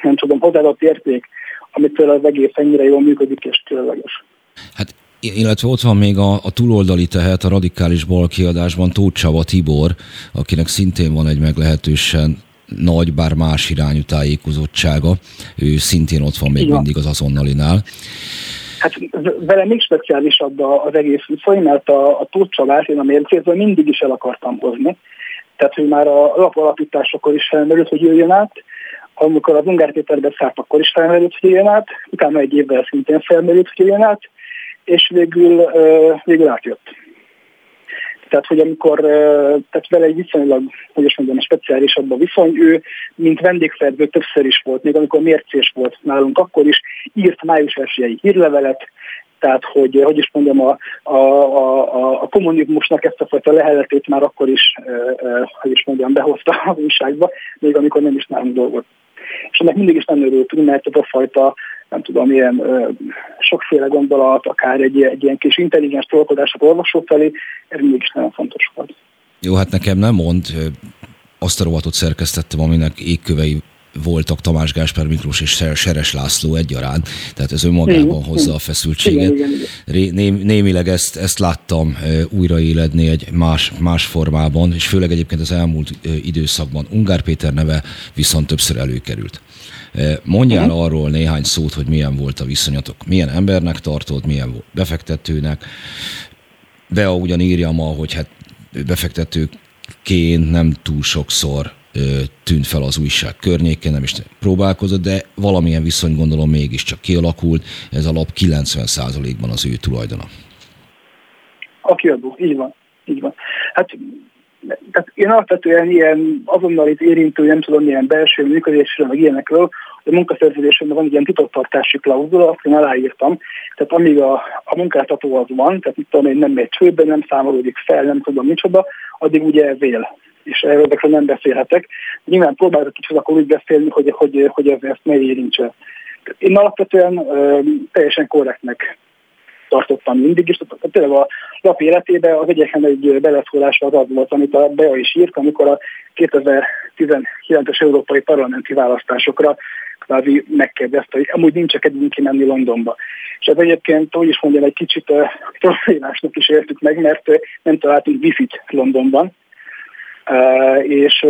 nem tudom, hozzáadott érték, amitől az egész ennyire jól működik és különleges. Hát illetve ott van még a, a túloldali tehet a radikális bal kiadásban Tóth Csaba Tibor, akinek szintén van egy meglehetősen nagy, bár más irányú tájékozottsága. Ő szintén ott van még Igen. mindig az azonnalinál. Hát vele még speciálisabb az egész viszony, mert a, a Tóth Csabát én a mércézből mindig is el akartam hozni. Tehát, hogy már a lapalapításokor is felmerült, hogy jöjjön át, amikor az Ungár Péter beszállt, akkor is felmerült, hogy jöjjön át, utána egy évvel szintén felmerült, hogy jöjjön át, és végül, végül átjött. Tehát, hogy amikor, tehát vele egy viszonylag, hogy is mondjam, speciálisabb a viszony, ő, mint vendégszerző többször is volt, még amikor mércés volt nálunk, akkor is írt május elsőjei hírlevelet, tehát hogy, hogy is mondjam, a, a, a, a kommunizmusnak ezt a fajta leheletét már akkor is, hogy is mondjam, behozta az újságba, még amikor nem is nálunk dolgot. És ennek mindig is nem örültünk, mert ez a fajta nem tudom, ilyen ö, sokféle gondolat, akár egy, egy ilyen kis intelligens tolkodás a olvasó felé, ez mégis nagyon fontos volt. Jó, hát nekem nem mond, azt a rovatot szerkesztettem, aminek égkövei voltak Tamás Gáspár Miklós és Seres László egyaránt, tehát ez önmagában hozza a feszültséget. Igen, igen, igen. némileg ezt, ezt láttam újraéledni egy más, más formában, és főleg egyébként az elmúlt időszakban Ungár Péter neve viszont többször előkerült. Mondjál uh-huh. arról néhány szót, hogy milyen volt a viszonyatok. Milyen embernek tartod, milyen volt befektetőnek. Bea ugyan írja ma, hogy hát befektetőként nem túl sokszor tűnt fel az újság környékén, nem is próbálkozott, de valamilyen viszony gondolom mégiscsak kialakult, ez a lap 90%-ban az ő tulajdona. A kiadó, így van. Így van. Hát tehát én alapvetően ilyen azonnal itt érintő, nem tudom, milyen belső működésről, meg ilyenekről, a munkaszerződésemben van egy ilyen titoktartási klauzula, azt én aláírtam, tehát amíg a, a munkáltató az van, tehát itt tudom én nem megy csőbe, nem számolódik fel, nem tudom micsoda, addig ugye vél és ezekről nem beszélhetek. Nyilván próbálok kicsit akkor úgy beszélni, hogy, hogy, hogy ez ezt ne érintse. Én alapvetően ö, teljesen korrektnek tartottam mindig is. Tényleg a lap életében az egyetlen egy beleszólás az az volt, amit a Bea is írt, amikor a 2019-es európai parlamenti választásokra kvázi megkérdezte, hogy amúgy nincs kedvünk kimenni Londonba. És ez egyébként, úgy is mondjam, egy kicsit uh, problémásnak is értük meg, mert uh, nem találtunk wifi-t Londonban, és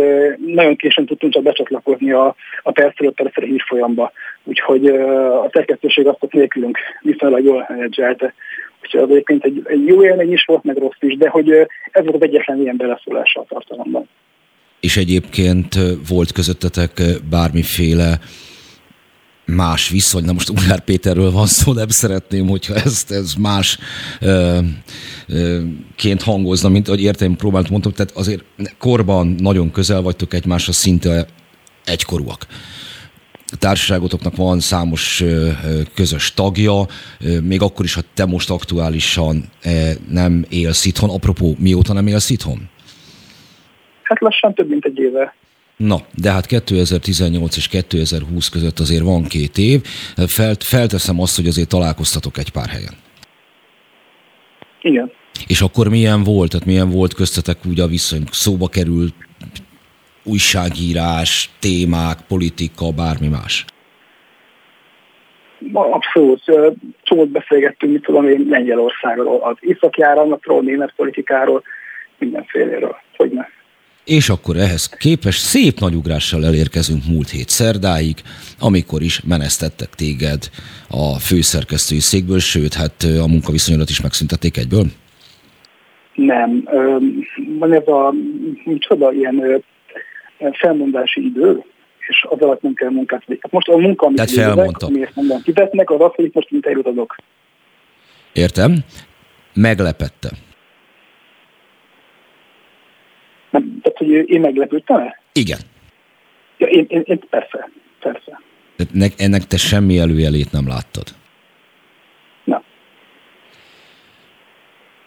nagyon későn tudtunk csak becsatlakozni a, a percről percre hírfolyamba. Úgyhogy a szerkesztőség azt ott nélkülünk viszonylag jól menedzselte. Úgyhogy az egyébként egy, egy jó élmény is volt, meg rossz is, de hogy ez volt az egyetlen ilyen beleszólása a tartalomban. És egyébként volt közöttetek bármiféle más viszony, na most Ungár Péterről van szó, nem szeretném, hogyha ezt ez más ö, ö, ként hangozna, mint ahogy értem, próbált mondtam, tehát azért korban nagyon közel vagytok egymáshoz, szinte egykorúak. Társaságotoknak van számos közös tagja, még akkor is, ha te most aktuálisan nem élsz itthon. Apropó, mióta nem élsz itthon? Hát lassan több mint egy éve. Na, de hát 2018 és 2020 között azért van két év. Felt, felteszem azt, hogy azért találkoztatok egy pár helyen. Igen. És akkor milyen volt, tehát milyen volt köztetek úgy a viszony? Szóba került újságírás, témák, politika, bármi más? Abszolút. Csomót beszélgettünk, mit tudom én, Lengyelországról, az északi áramlatról, német politikáról, mindenféléről. Hogy ne? És akkor ehhez képes szép nagy ugrással elérkezünk múlt hét szerdáig, amikor is menesztettek téged a főszerkesztői székből, sőt, hát a munkaviszonyodat is megszüntették egyből? Nem. Van ez a, micsoda, ilyen felmondási idő, és az alatt nem kell munkát végezni. Most a munka, amit Tehát felmondta. amiért mondom, fizetnek, az az, hogy most interjút adok. Értem. Meglepette. Nem, tehát, hogy én meglepődtem-e? Igen. Ja, én, én, én persze, persze. Ne, ennek te semmi előjelét nem láttad. Na.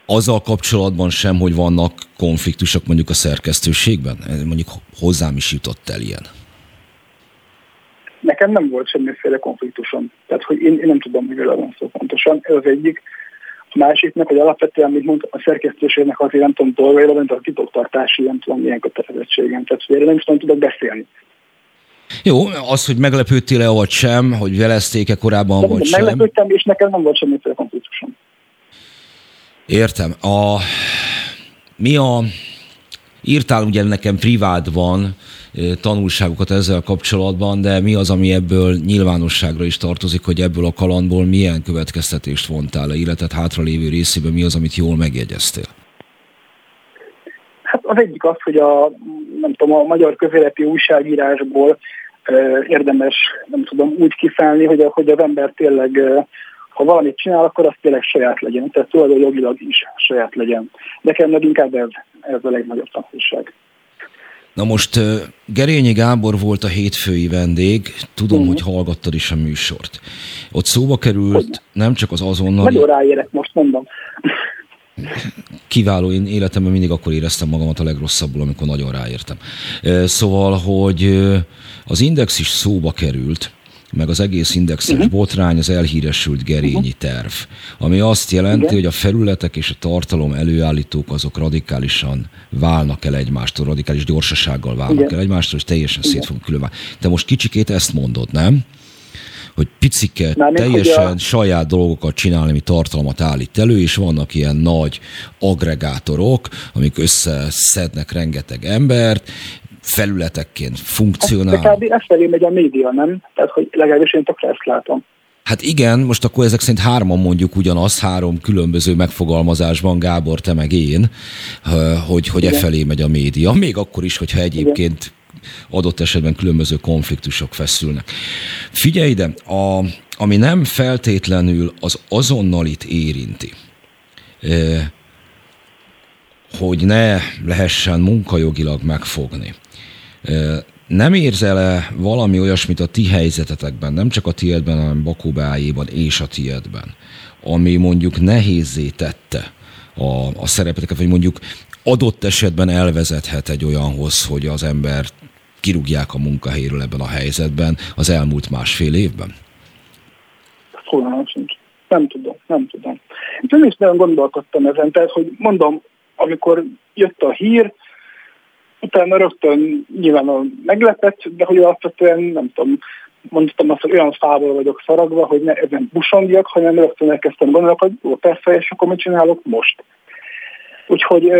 Azzal kapcsolatban sem, hogy vannak konfliktusok mondjuk a szerkesztőségben? Mondjuk hozzám is jutott el ilyen. Nekem nem volt semmiféle konfliktusom. Tehát, hogy én, én nem tudom, hogy van szó pontosan. Ez az egyik. A másiknak, hogy alapvetően, amit mondtam, a szerkesztőségnek azért nem tudom dolgaira, mint a titoktartási, nem tudom milyen kötelezettségem. Tehát, hogy nem is tudom, tudok beszélni. Jó, az, hogy meglepődtél-e vagy sem, hogy velezték-e korábban De vagy sem. Meglepődtem, és nekem nem volt semmiféle konfliktusom. Értem. A, mi a, írtál ugye nekem privátban tanulságokat ezzel kapcsolatban, de mi az, ami ebből nyilvánosságra is tartozik, hogy ebből a kalandból milyen következtetést vontál a életed hátralévő részében, mi az, amit jól megjegyeztél? Hát az egyik az, hogy a, nem tudom, a magyar közéleti újságírásból érdemes, nem tudom, úgy kiszállni, hogy, hogy az ember tényleg, ha valamit csinál, akkor az tényleg saját legyen. Tehát tulajdonjogilag is saját legyen. Nekem meg inkább ez, ez a legnagyobb tanulság. Na most Gerényi Gábor volt a hétfői vendég, tudom, uh-huh. hogy hallgattad is a műsort. Ott szóba került nem csak az azonnal. Nagyon ráérek, most mondom. Kiváló, én életemben mindig akkor éreztem magamat a legrosszabbul, amikor nagyon ráértem. Szóval, hogy az Index is szóba került, meg az egész indexes uh-huh. botrány az elhíresült gerényi uh-huh. terv, ami azt jelenti, Igen. hogy a felületek és a tartalom előállítók azok radikálisan válnak el egymástól, radikális gyorsasággal válnak Igen. el egymástól, és teljesen Igen. szét fogunk különbálni. Te most kicsikét ezt mondod, nem? hogy picike, Mármint, teljesen a... saját dolgokat csinálni, ami tartalmat állít elő, és vannak ilyen nagy agregátorok, amik összeszednek rengeteg embert, felületekként funkcionál. De kb. ezt felé megy a média, nem? Tehát, hogy legalábbis én tökre ezt látom. Hát igen, most akkor ezek szerint hárman mondjuk ugyanaz, három különböző megfogalmazásban, Gábor, te meg én, hogy, hogy e felé megy a média. Még akkor is, hogyha egyébként igen. adott esetben különböző konfliktusok feszülnek. Figyelj ide, a, ami nem feltétlenül az azonnalit érinti, hogy ne lehessen munkajogilag megfogni nem érzel-e valami olyasmit a ti helyzetetekben, nem csak a tiédben, hanem Bakóbájéban és a tiédben, ami mondjuk nehézé tette a, a szerepeteket, vagy mondjuk adott esetben elvezethet egy olyanhoz, hogy az ember kirúgják a munkahelyről ebben a helyzetben az elmúlt másfél évben? Fogalmam. Nem tudom, nem tudom. Én is nagyon gondolkodtam ezen, tehát, hogy mondom, amikor jött a hír, utána rögtön nyilván meglepett, de hogy alapvetően nem tudom, mondtam azt, hogy olyan fából vagyok szaragva, hogy ne ezen busongjak, hanem rögtön elkezdtem gondolni, hogy jó, persze, és akkor mit csinálok most? Úgyhogy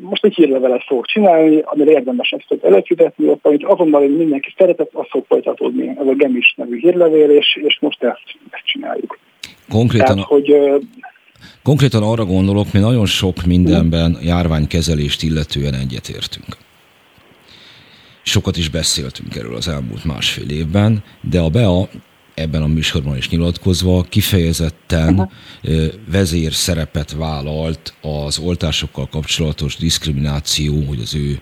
most egy hírlevelet fogok csinálni, amire érdemes ezt előfizetni, ott, amit azonnal hogy mindenki szeretett, az fog folytatódni. Ez a Gemis nevű hírlevél, és, és most ezt, ezt csináljuk. Konkrétan, Tehát, hogy, konkrétan arra gondolok, mi nagyon sok mindenben járványkezelést illetően egyetértünk. Sokat is beszéltünk erről az elmúlt másfél évben, de a BEA ebben a műsorban is nyilatkozva kifejezetten uh-huh. vezér szerepet vállalt az oltásokkal kapcsolatos diszkrimináció, hogy az ő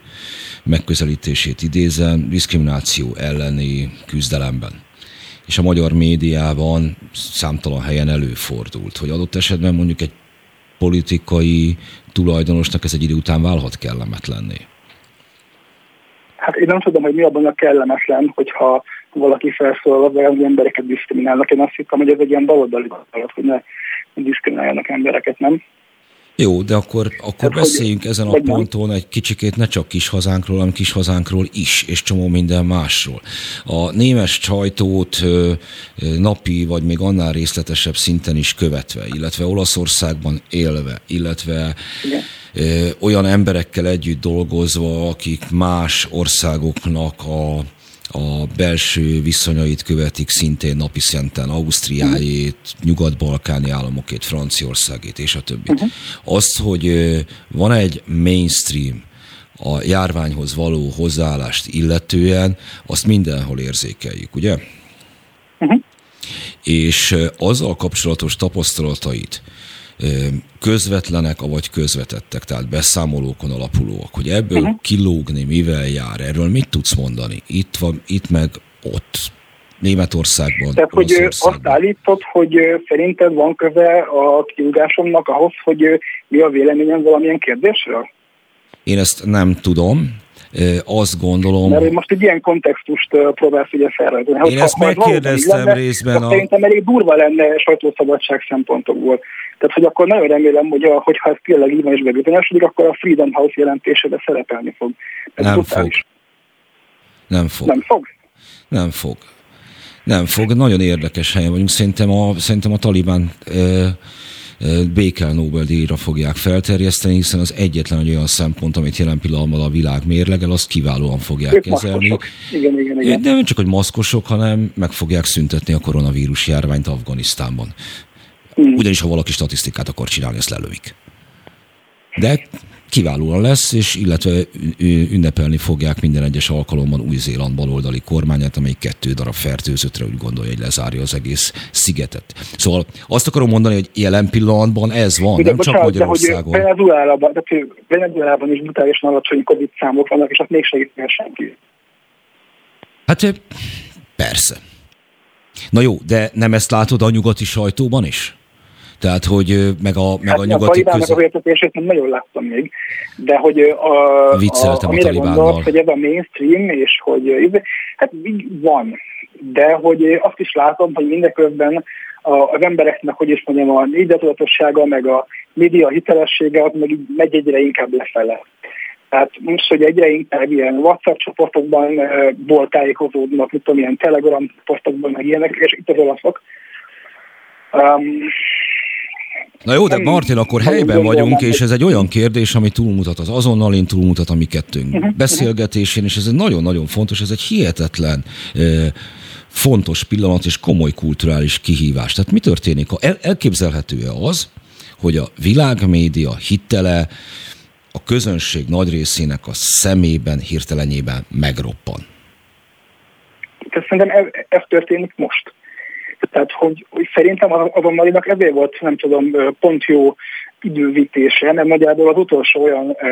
megközelítését idézem, diszkrimináció elleni küzdelemben. És a magyar médiában számtalan helyen előfordult, hogy adott esetben mondjuk egy politikai tulajdonosnak ez egy idő után válhat kellemetlenné. Hát én nem tudom, hogy mi abban a kellemetlen, hogyha valaki felszólal, vagy az embereket diszkriminálnak. Én azt hittem, hogy ez egy ilyen baloldali gondolat, hogy ne diszkrimináljanak embereket, nem? Jó, de akkor, akkor hát, beszéljünk ezen a ponton egy kicsikét ne csak kis hazánkról, hanem kis hazánkról is, és csomó minden másról. A némes csajtót napi, vagy még annál részletesebb szinten is követve, illetve Olaszországban élve, illetve Igen olyan emberekkel együtt dolgozva, akik más országoknak a, a belső viszonyait követik szintén napi szenten, Ausztriájét, nyugat-balkáni államokét, Franciaországét és a többi. Uh-huh. Azt, hogy van egy mainstream, a járványhoz való hozzáállást illetően, azt mindenhol érzékeljük, ugye? Uh-huh. És azzal kapcsolatos tapasztalatait, közvetlenek, vagy közvetettek, tehát beszámolókon alapulóak, hogy ebből uh-huh. kilógni mivel jár, erről mit tudsz mondani? Itt van, itt meg ott. Németországban. Tehát, hogy azt állított, hogy szerinted van köze a kiugásomnak ahhoz, hogy mi a véleményem valamilyen kérdésről? Én ezt nem tudom. Azt gondolom... Mert most egy ilyen kontextust próbálsz ugye felrajzolni. Én ezt megkérdeztem részben. A... Szerintem elég durva lenne sajtószabadság szempontokból. Tehát, hogy akkor nagyon remélem, hogy a, hogyha ez tényleg így van és bebizonyosodik, akkor a Freedom House jelentésébe szerepelni fog. Ez nem fog. Nem fog. Nem fog? Nem fog. Nem fog. Nagyon érdekes helyen vagyunk. Szerintem a, szerintem a Taliban e, Békel Nobel-díjra fogják felterjeszteni, hiszen az egyetlen olyan szempont, amit jelen pillanatban a világ mérlegel, azt kiválóan fogják ők kezelni. Igen, igen, igen. De nem csak, hogy maszkosok, hanem meg fogják szüntetni a koronavírus járványt Afganisztánban. Hmm. Ugyanis, ha valaki statisztikát akar csinálni, ezt lelövik. De kiválóan lesz, és illetve ünnepelni fogják minden egyes alkalommal Új-Zéland baloldali kormányát, amely kettő darab fertőzöttre úgy gondolja, hogy lezárja az egész szigetet. Szóval azt akarom mondani, hogy jelen pillanatban ez van, de nem bocsánat, csak Magyarországon. De hogy Venezuelában, tehát Venezuelában is brutálisan alacsony Covid számok vannak, és azt még segíteni senki. Hát persze. Na jó, de nem ezt látod a nyugati sajtóban is? Tehát, hogy meg a, meg hát a nyugati a között... az értetését nem nagyon láttam még, de hogy a, Vicceltem a, a, amire gondolsz, hogy ez a mainstream, és hogy hát van, de hogy azt is látom, hogy mindeközben az embereknek, hogy is mondjam, a médiatudatossága, meg a média hitelessége, az meg megy egyre inkább lefele. Tehát most, hogy egyre inkább ilyen WhatsApp csoportokban ból tájékozódnak, mit tudom, ilyen Telegram csoportokban, meg ilyenek, és itt az olaszok. Um, Na jó, de Martin, akkor helyben vagyunk, és ez egy olyan kérdés, ami túlmutat az azonnalin, túlmutat a mi kettőnk uh-huh. beszélgetésén, és ez egy nagyon-nagyon fontos, ez egy hihetetlen fontos pillanat és komoly kulturális kihívás. Tehát mi történik? El, elképzelhető-e az, hogy a világmédia hittele a közönség nagy részének a szemében, hirtelenjében megroppan? Szerintem ez, ez történik most. Tehát, hogy, hogy szerintem a, a Malinak ezért volt, nem tudom, pont jó idővítése, mert nagyjából az utolsó olyan e,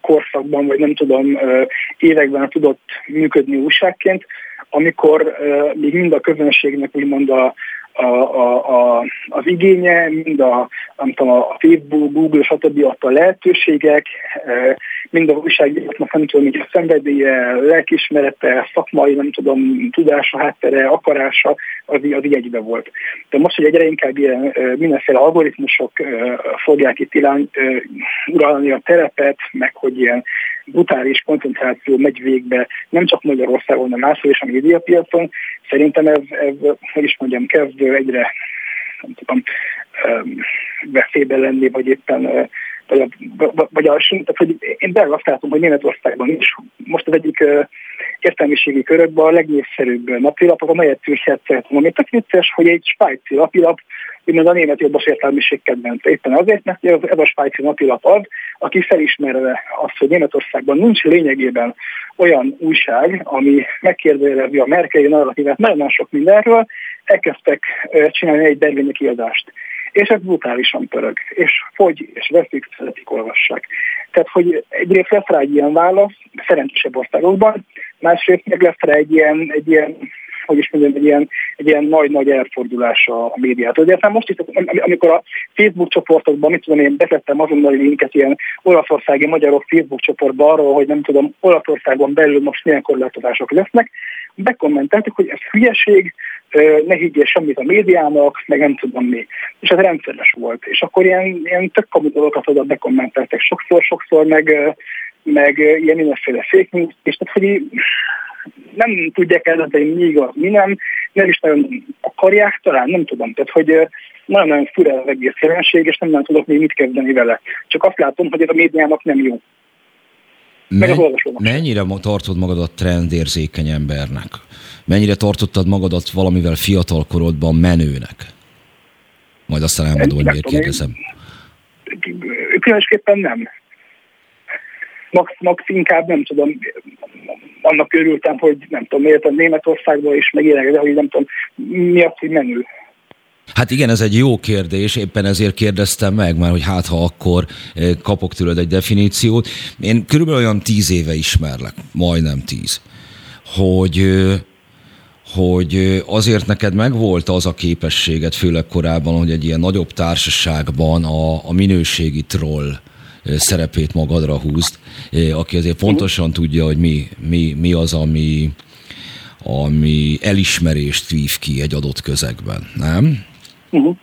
korszakban, vagy nem tudom, e, években tudott működni újságként, amikor e, még mind a közönségnek úgymond a, a, a, a, az igénye, mind a, nem tudom, a Facebook, Google, stb. adta lehetőségek, e, mind a újságíróknak nem tudom, hogy a szenvedélye, lelkismerete, szakmai, nem tudom, tudása, háttere, akarása, az, az így egybe volt. De most, hogy egyre inkább ilyen e, mindenféle algoritmusok e, fogják itt irány, uralni a terepet, meg hogy ilyen brutális koncentráció megy végbe, nem csak Magyarországon, de máshol is a médiapiacon, szerintem ez, ez hogy is mondjam, kezd egyre nem tudom, veszélyben lenni, vagy éppen vagy a, vagy a, tehát, hogy én belga azt látom, hogy Németországban is most az egyik értelmiségi körökben a legnépszerűbb napilapok, a Magyar Zürcher Zeitung, ami tök vicces, hogy egy svájci napilap, úgymond a német jobbos értelmiség kedvence. Éppen azért, mert ez a svájci napilap az, aki felismerve azt, hogy Németországban nincs lényegében olyan újság, ami megkérdőjelezi a Merkeli narratívát nagyon sok mindenről, elkezdtek csinálni egy berlini kiadást. És ez brutálisan pörög, és fogy, és veszik, szeretik, olvassák. Tehát, hogy egyrészt lesz rá egy ilyen válasz, szerencsésebb országokban, másrészt meg lesz rá egy ilyen, egy ilyen hogy is mondjam, egy ilyen, egy ilyen nagy-nagy elfordulás a médiát. De aztán most itt, amikor a Facebook csoportokban, mit tudom én, betettem azonnali linket ilyen olaszországi magyarok Facebook csoportba arról, hogy nem tudom, Olaszországon belül most milyen korlátozások lesznek, bekommenteltek, hogy ez hülyeség, ne higgyél semmit a médiának, meg nem tudom mi. És ez rendszeres volt. És akkor ilyen, ilyen tök kamu dolgokat oda bekommenteltek sokszor, sokszor, meg, meg ilyen mindenféle fake news, és tehát, hogy nem tudják eldönteni, mi igaz, mi nem, nem is nagyon akarják talán, nem tudom. Tehát, hogy nagyon-nagyon fura az egész jelenség, és nem nagyon tudok még mit kezdeni vele. Csak azt látom, hogy ez a médiának nem jó. Meg Men, mennyire tartod magadat trendérzékeny embernek? Mennyire tartottad magadat valamivel fiatalkorodban menőnek? Majd aztán elmondom, hogy miért kérdezem. Különösképpen nem. Max, max inkább nem tudom, annak örültem, hogy nem tudom, miért a Németországban is megélek, de hogy nem tudom, mi hogy menő. Hát igen, ez egy jó kérdés, éppen ezért kérdeztem meg, mert hogy hát ha akkor eh, kapok tőled egy definíciót. Én körülbelül olyan tíz éve ismerlek, majdnem tíz, hogy eh, hogy eh, azért neked megvolt az a képességet, főleg korábban, hogy egy ilyen nagyobb társaságban a, a minőségi troll szerepét magadra húzd, aki azért pontosan tudja, hogy mi, mi, mi az, ami, ami elismerést vív ki egy adott közegben, nem? Uh-huh.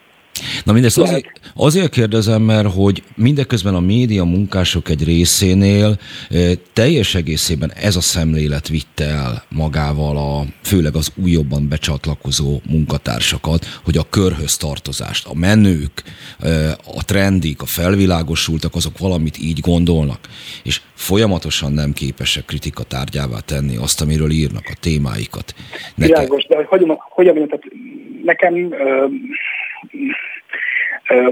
Na mindezt azért, azért kérdezem, mert hogy mindeközben a média munkások egy részénél teljes egészében ez a szemlélet vitte el magával a, főleg az újabban becsatlakozó munkatársakat, hogy a körhöz tartozást, a menők, a trendik, a felvilágosultak, azok valamit így gondolnak, és folyamatosan nem képesek kritika tárgyává tenni azt, amiről írnak, a témáikat. Nekem... Világos, de hogy, hogy, hogy nekem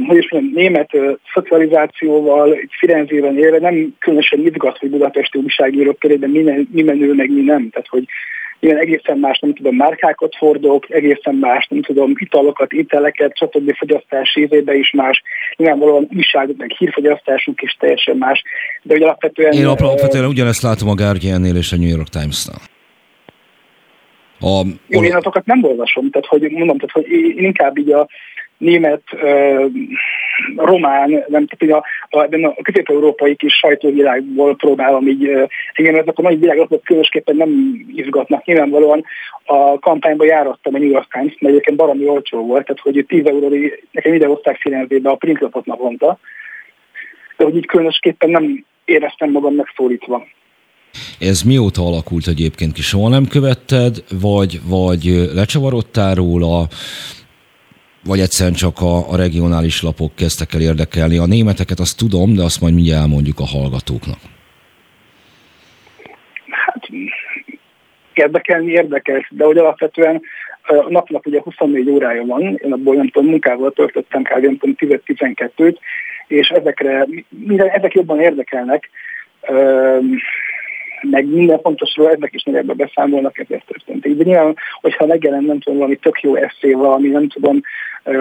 hogy is mondjam, német szocializációval, egy Firenzében élve nem különösen izgat, hogy budapesti újságírók körében mi, mi menő, meg mi nem. Tehát, hogy ilyen egészen más, nem tudom, márkákat fordok, egészen más, nem tudom, italokat, ételeket, stb. fogyasztás évébe is más. Nyilvánvalóan újság, meg hírfogyasztásunk is teljesen más. De hogy alapvetően... Én alapvetően uh, ugyanezt látom a Guardian-nél és a New York Times-nál. A, Jó, én azokat nem olvasom, tehát hogy mondom, tehát hogy én inkább így a német, román, nem tehát a, a, a, a közép-európai kis sajtóvilágból próbálom így, igen, ezek a nagy világok különösképpen nem izgatnak. Nyilvánvalóan a kampányban járattam a New York Times, mert egyébként baromi olcsó volt, tehát hogy 10 euró, nekem ide hozták színezébe a printlapot naponta, de hogy így különösképpen nem éreztem magam megszólítva. Ez mióta alakult egyébként ki? Soha nem követted, vagy, vagy lecsavarodtál róla, vagy egyszerűen csak a, a regionális lapok kezdtek el érdekelni. A németeket azt tudom, de azt majd mindjárt elmondjuk a hallgatóknak. Hát érdekelni érdekes, de hogy alapvetően a napnak ugye 24 órája van, én abból nem tudom, munkával töltöttem kb. nem tudom, 10-12-t, és ezekre, minden, ezek jobban érdekelnek, meg minden fontosról ezek is nagyjából beszámolnak, ezért történt. De nyilván, hogyha megjelen, nem tudom, valami tök jó eszé, valami, nem tudom,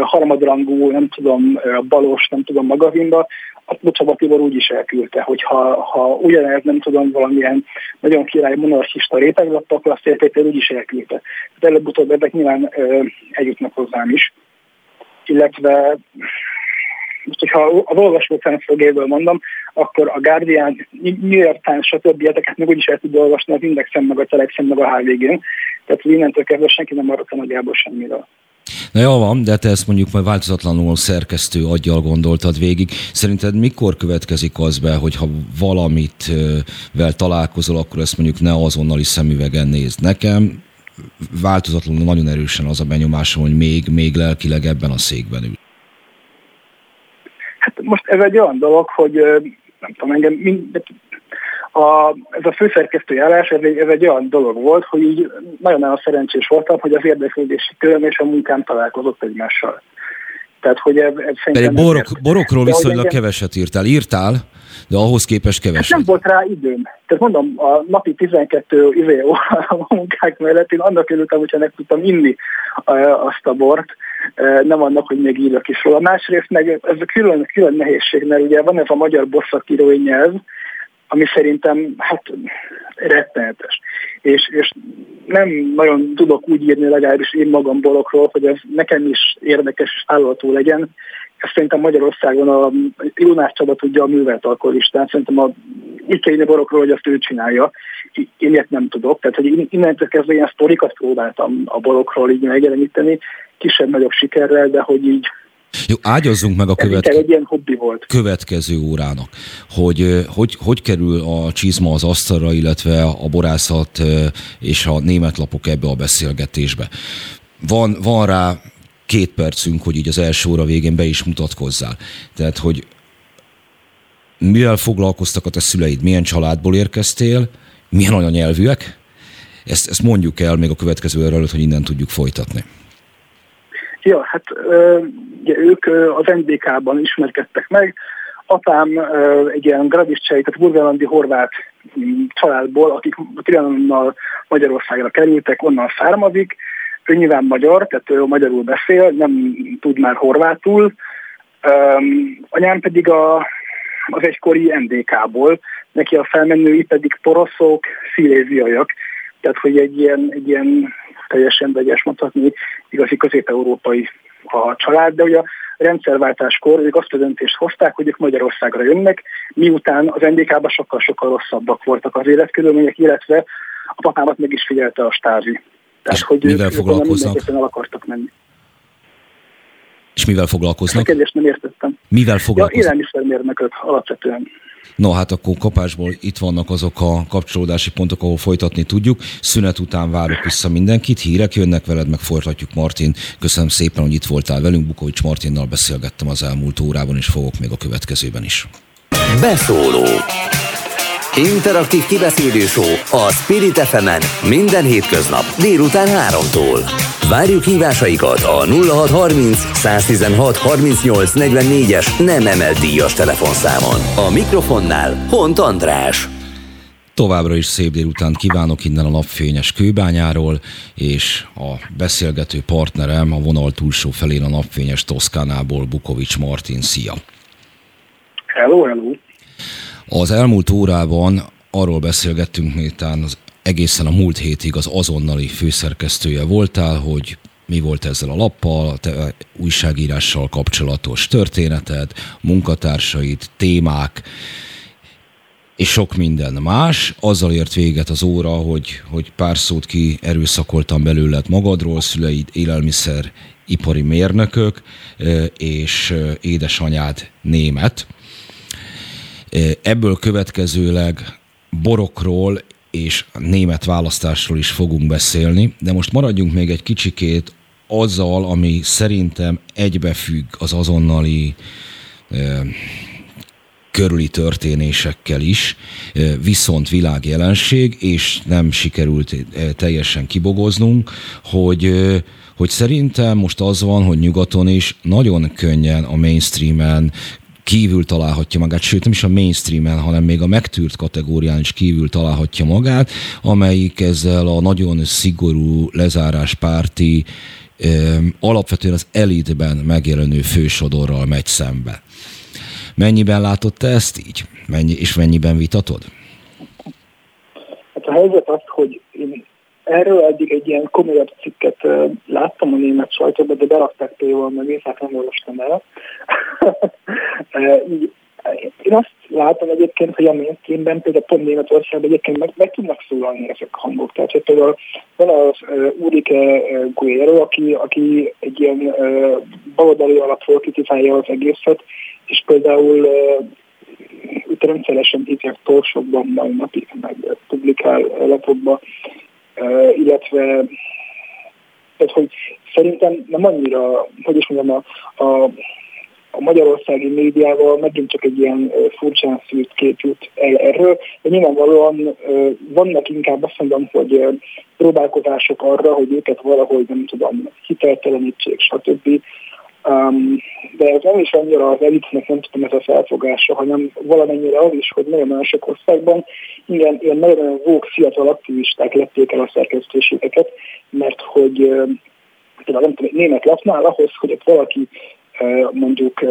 harmadrangú, nem tudom, balos, nem tudom, magazinba, azt Bocsaba Tibor úgy is elküldte, hogy ha, ha ugyanez, nem tudom, valamilyen nagyon király monarchista réteglap, akkor azt értékel úgy is elküldte. Tehát előbb-utóbb ezek nyilván ö, eljutnak hozzám is. Illetve most, hogyha az olvasó szemszögéből mondom, akkor a Guardian, New York Times, stb. ezeket meg úgyis el tud olvasni az Indexen, meg a Telexen, meg a HVG-n. Tehát innentől kezdve senki nem maradt a nagyjából semmiről. Na jó van, de te ezt mondjuk majd változatlanul szerkesztő aggyal gondoltad végig. Szerinted mikor következik az be, hogy ha valamit vel találkozol, akkor ezt mondjuk ne azonnali szemüvegen nézd. Nekem változatlanul nagyon erősen az a benyomásom, hogy még, még lelkileg ebben a székben ül. Hát most ez egy olyan dolog, hogy nem tudom, engem mind, a, ez a főszerkesztői állás, ez egy, ez egy olyan dolog volt, hogy így nagyon-nagyon szerencsés voltam, hogy az érdeklődési köröm és a munkám találkozott egymással. Tehát, hogy ez, ez szerintem... De borok, borokról viszonylag engem... keveset írtál. Írtál, de ahhoz képest keveset. Hát nem volt rá időm. Tehát mondom, a napi 12 izé, a munkák mellett én annak örültem, hogyha meg tudtam inni azt a bort, nem annak, hogy még írok is róla. Másrészt meg ez a külön, külön nehézség, mert ugye van ez a magyar bosszakírói nyelv, ami szerintem hát rettenetes. És, és nem nagyon tudok úgy írni legalábbis én magam borokról, hogy ez nekem is érdekes és állatú legyen. Ezt szerintem Magyarországon a Jónás Csaba tudja a művelt alkoholistán, szerintem a ikei borokról, hogy azt ő csinálja. Ilyet nem tudok. Tehát, hogy innentől kezdve ilyen sztorikat próbáltam a borokról így megjeleníteni, kisebb-nagyobb sikerrel, de hogy így Jó, ágyazzunk meg a követ... egy ilyen hobbi volt. következő órának, hogy, hogy hogy kerül a csizma az asztalra, illetve a borászat és a német lapok ebbe a beszélgetésbe. Van, van rá két percünk, hogy így az első óra végén be is mutatkozzál. Tehát, hogy mivel foglalkoztak a te szüleid, milyen családból érkeztél, milyen anyanyelvűek, ezt, ezt mondjuk el még a következő előtt, hogy innen tudjuk folytatni. Ja, hát ugye ők az NDK-ban ismerkedtek meg. Apám egy ilyen gradiszcsei, tehát burgalandi horvát mm, családból, akik Trianonnal Magyarországra kerültek, onnan származik. Ő nyilván magyar, tehát ő magyarul beszél, nem tud már horvátul. Anyám pedig a, az egykori NDK-ból, neki a felmenői pedig poroszok, sziléziaiak, tehát hogy egy ilyen, egy ilyen teljesen vegyes mondhatni, igazi közép-európai a család, de ugye a rendszerváltáskor ők azt a döntést hozták, hogy ők Magyarországra jönnek, miután az NDK-ban sokkal-sokkal rosszabbak voltak az életkörülmények, illetve a papámat meg is figyelte a stázi. Tehát, És hogy mivel ők, foglalkoznak? el akartak menni. És mivel foglalkoznak? A kérdést nem értettem. Mivel foglalkoznak? Ja, élelmiszermérnökök alapvetően. No, hát akkor kapásból itt vannak azok a kapcsolódási pontok, ahol folytatni tudjuk. Szünet után várok vissza mindenkit, hírek jönnek veled, meg folytatjuk Martin. Köszönöm szépen, hogy itt voltál velünk. Bukovics Martinnal beszélgettem az elmúlt órában, és fogok még a következőben is. Beszóló Interaktív kibeszélő show a Spirit fm minden hétköznap délután 3-tól. Várjuk hívásaikat a 0630 116 38 44-es nem emelt díjas telefonszámon. A mikrofonnál Hont András. Továbbra is szép délután kívánok innen a napfényes kőbányáról, és a beszélgető partnerem a vonal túlsó felén a napfényes Toszkánából Bukovics Martin. Szia! Hello, hello! Az elmúlt órában arról beszélgettünk, miután az egészen a múlt hétig az azonnali főszerkesztője voltál, hogy mi volt ezzel a lappal, a te újságírással kapcsolatos történeted, munkatársaid, témák, és sok minden más. Azzal ért véget az óra, hogy, hogy pár szót ki erőszakoltam belőled magadról, szüleid élelmiszer ipari mérnökök, és édesanyád német. Ebből következőleg borokról és német választásról is fogunk beszélni, de most maradjunk még egy kicsikét azzal, ami szerintem egybefügg az azonnali e, körüli történésekkel is, e, viszont világjelenség, és nem sikerült teljesen kibogoznunk, hogy hogy szerintem most az van, hogy nyugaton is nagyon könnyen a mainstreamen kívül találhatja magát, sőt nem is a mainstreamen, hanem még a megtűrt kategórián is kívül találhatja magát, amelyik ezzel a nagyon szigorú lezáráspárti alapvetően az elitben megjelenő fősodorral megy szembe. Mennyiben látott te ezt így? Mennyi, és mennyiben vitatod? Hát a helyzet az, hogy erről eddig egy ilyen komolyabb cikket láttam a német sajtóban, de berakták például meg, hát nem olvastam el. én azt látom egyébként, hogy a mainstreamben például pont Németországban egyébként meg, meg tudnak szólalni ezek a hangok. Tehát hogy például van az uh, Ulrike Guerrero, aki, aki egy ilyen baloldali alapról kritizálja az egészet, és például uh, itt rendszeresen hívják torsokban, majd napig meg publikál lapokba illetve tehát, hogy szerintem nem annyira, hogy is mondjam, a, a, a magyarországi médiával megint csak egy ilyen furcsán szűrt kép jut el erről, de nyilvánvalóan vannak inkább azt mondom, hogy próbálkozások arra, hogy őket valahogy nem tudom, hiteltelenítsék, stb. Um, de ez nem is annyira az elitnek nem tudom ez a felfogása, hanem valamennyire az is, hogy nagyon sok országban igen, ilyen nagyon vók fiatal aktivisták lették el a szerkesztőségeket, mert hogy például nem tudom, német lapnál ahhoz, hogy ott valaki mondjuk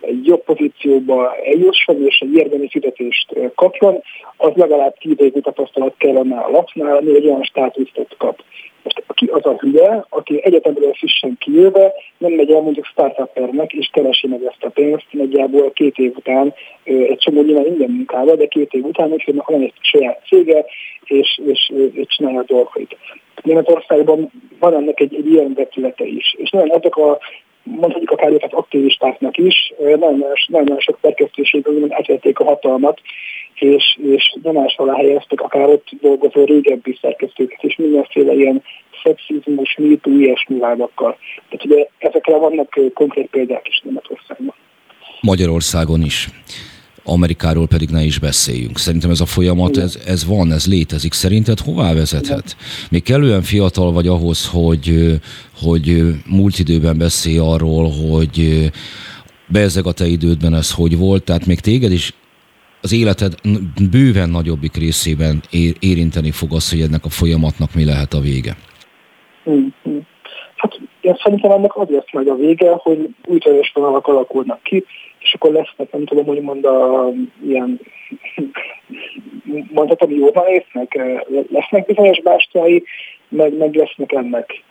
egy jobb pozícióba eljusson és egy érdemi fizetést kapjon, az legalább tíz évi tapasztalat kellene a lapnál, ami egy olyan státuszt kap. Most ki az a hülye, aki egyetemről frissen kijöve, nem megy el mondjuk startupernek, és keresi meg ezt a pénzt, nagyjából két év után, egy csomó nyilván ingyen munkába, de két év után, hogy van egy saját cége, és, és, és csinálja a dolgait. Németországban van ennek egy, egy ilyen vetülete is. És nagyon azok a mondhatjuk akár őket aktivistáknak is, nagyon, nagyon sok szerkesztőségben átvették a hatalmat, és, és nyomás alá helyeztek akár ott dolgozó régebbi szerkesztőket, és mindenféle ilyen szexizmus, mítú, ilyesmi vádakkal. Tehát ugye ezekre vannak konkrét példák is Németországban. Magyarországon is. Amerikáról pedig ne is beszéljünk. Szerintem ez a folyamat, ez, ez van, ez létezik. Szerinted hová vezethet? Még kellően fiatal vagy ahhoz, hogy, hogy múlt időben beszélj arról, hogy beezeg a te idődben ez hogy volt, tehát még téged is az életed bőven nagyobbik részében érinteni fog az, hogy ennek a folyamatnak mi lehet a vége. Mm-hmm. Hát én szerintem ennek az lesz majd a vége, hogy új vonalak alakulnak ki, akkor lesznek, nem tudom, hogy mond a ilyen, mondhatom, jóban lesznek, lesznek bizonyos bástyái, meg, meg lesznek ennek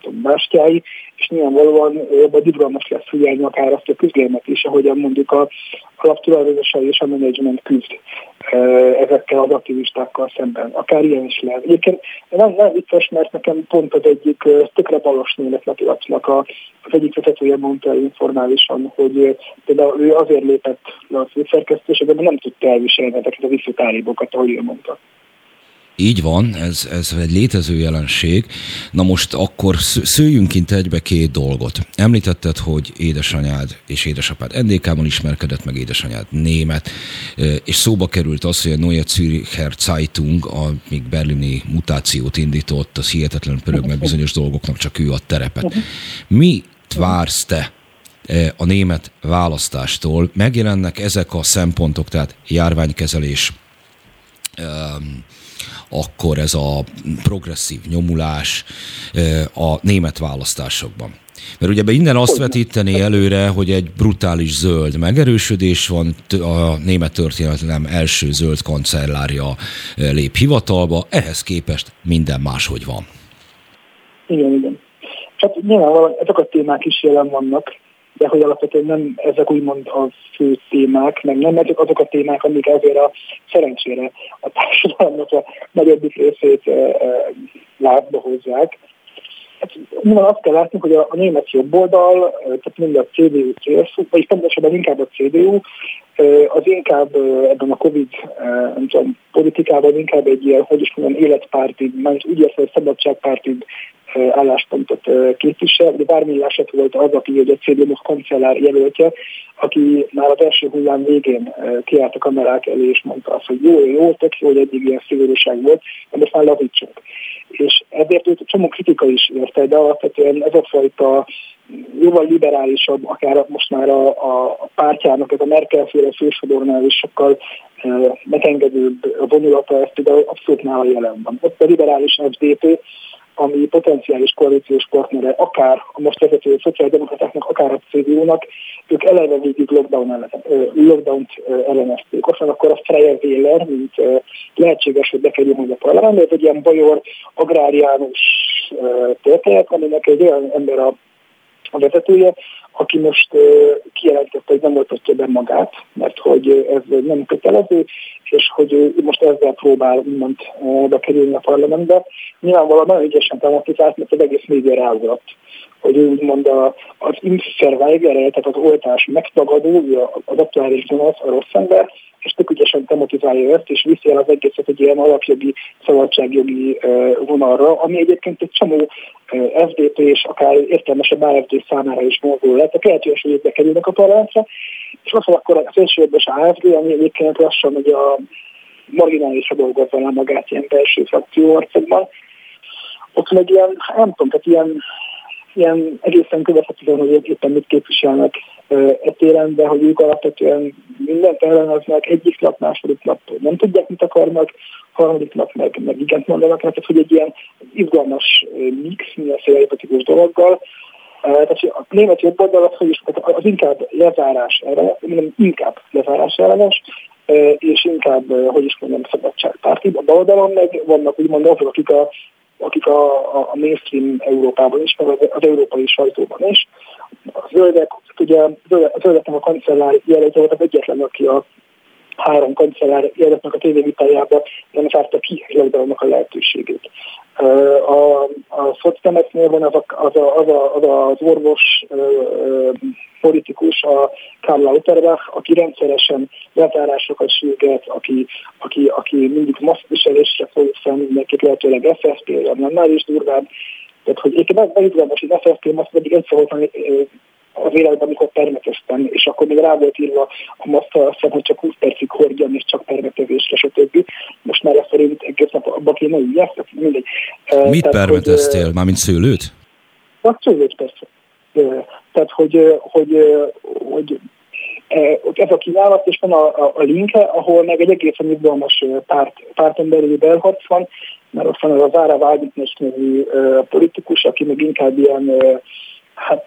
tudom, bástyái, és nyilvánvalóan ebben izgalmas lesz figyelni akár azt a küzdelmet is, ahogyan mondjuk a alaptulajdonosai és a menedzsment küzd ezekkel az aktivistákkal szemben. Akár ilyen is lehet. Egyébként nem, nem vicces, mert nekem pont az egyik tökre balos német lapilapnak a, az egyik vezetője mondta informálisan, hogy például ő azért lépett le a főszerkesztésbe, de nem tudta elviselni ezeket a visszatáríbokat, ahogy ő mondta. Így van, ez, ez egy létező jelenség. Na most akkor szőjünk kint egybe két dolgot. Említetted, hogy édesanyád és édesapád NDK-ban ismerkedett meg, édesanyád német, és szóba került az, hogy a Neue Züricher Zeitung, a még berlini mutációt indított, az hihetetlen pörög, mert bizonyos dolgoknak csak ő a terepet. Mi vársz te a német választástól? Megjelennek ezek a szempontok, tehát járványkezelés, akkor ez a progresszív nyomulás a német választásokban. Mert ugye innen azt vetíteni előre, hogy egy brutális zöld megerősödés van, a német történetem első zöld kancellárja lép hivatalba, ehhez képest minden máshogy van. Igen, igen. Hát nyilvánvalóan ezek a témák is jelen vannak, de hogy alapvetően nem ezek úgymond a fő témák, meg nem ezek azok a témák, amik azért a szerencsére a társadalomnak a nagyobbik részét látba hozzák. Hát, azt kell látni, hogy a, a német oldal, tehát mind a CDU, CSU, vagy pontosabban inkább a CDU, az inkább ebben a Covid nem tudom, politikában inkább egy ilyen, hogy is mondjam, életpárti, mert úgy értem, hogy szabadságpárti álláspontot képvisel, de bármi eset volt az, aki egy CDU kancellár jelöltje, aki már az első hullám végén kiállt a kamerák elé, és mondta azt, hogy jó, jó, tök jó, hogy eddig ilyen szigorúság volt, de most már lavítsunk. És ezért őt csomó kritika is érte, de alapvetően ez a fajta jóval liberálisabb, akár most már a, a, pártjának, ez a Merkel-féle fősodornál is sokkal megengedőbb vonulata, ez például abszolút nála jelen van. Ott a liberális FDP, ami potenciális koalíciós partnere, akár a most vezető szociáldemokratáknak, akár a CDU-nak, ők eleve végig lockdown ellen, lockdown-t ellenezték. Van akkor a Freyer Wähler, mint lehetséges, hogy bekerül a parlamentbe, egy ilyen bajor agráriánus történet, aminek egy olyan ember a a vezetője, aki most kijelentette, hogy nem oltatja be magát, mert hogy ez nem kötelező, és hogy ő most ezzel próbál úgymond bekerülni a parlamentbe. Nyilvánvalóan nagyon ügyesen tematizált, mert az egész média ráugrott hogy úgymond a, az Impfverweiger, tehát az oltás megtagadó, az aktuális gonosz, a rossz ember, és tök ügyesen tematizálja ezt, és viszi el az egészet egy ilyen alapjogi, szabadságjogi vonalra, ami egyébként egy csomó FDP és akár értelmesebb AFD számára is mozgó lett. A lehetős, hogy bekerülnek a parlamentre, és ott van akkor a felsőbbes AFD, ami egyébként lassan hogy a marginálisra dolgozza le magát ilyen belső frakcióarcokban. Ott meg ilyen, nem tudom, tehát ilyen ilyen egészen követhetően, hogy éppen mit képviselnek e téren, de hogy ők alapvetően mindent elleneznek, egyik nap, második nap nem tudják, mit akarnak, harmadik nap meg, meg igent mondanak, tehát hogy egy ilyen izgalmas mix mindenféle empatikus dologgal, tehát a német jobb oldal az, hogy is, az inkább lezárás erre, inkább lezárás ellenes, és inkább, hogy is mondjam, szabadságpárti. A baloldalon meg vannak úgymond azok, akik a akik a, a mainstream Európában is, meg az, az európai sajtóban is. A zöldek, ugye a zöldeknek a kancellár jelöltje volt az egyetlen, aki a három kancellár jelentnek a tévévitájába, nem zárta ki lockdownnak a lehetőségét. A, a szocdemeknél van az, a, az, a, az, a, az, az orvos politikus, a Karl Lauterbach, aki rendszeresen lezárásokat sürget, aki, aki, aki mindig maszkviselésre folyik fel mindenkit, lehetőleg vagy nem is durvább. Tehát, hogy én nem izgalmas, hogy FSP maszk pedig egyszer volt az életben, amikor permeteztem, és akkor még rá volt írva a maszkra, azt hogy csak 20 percig hordjam, és csak permetezésre, stb. Most már ezt szerint egész nap abba kéne ügyek, mindegy. Mit Tehát, permeteztél? Hogy, Mármint szőlőt? A szőlőt persze. Tehát, hogy, hogy, hogy ez a kínálat, és van a, a, a linke, ahol meg egy egészen izgalmas párt, párton belüli belharc van, mert ott van az az Ára Vágyitnes nevű politikus, aki meg inkább ilyen, hát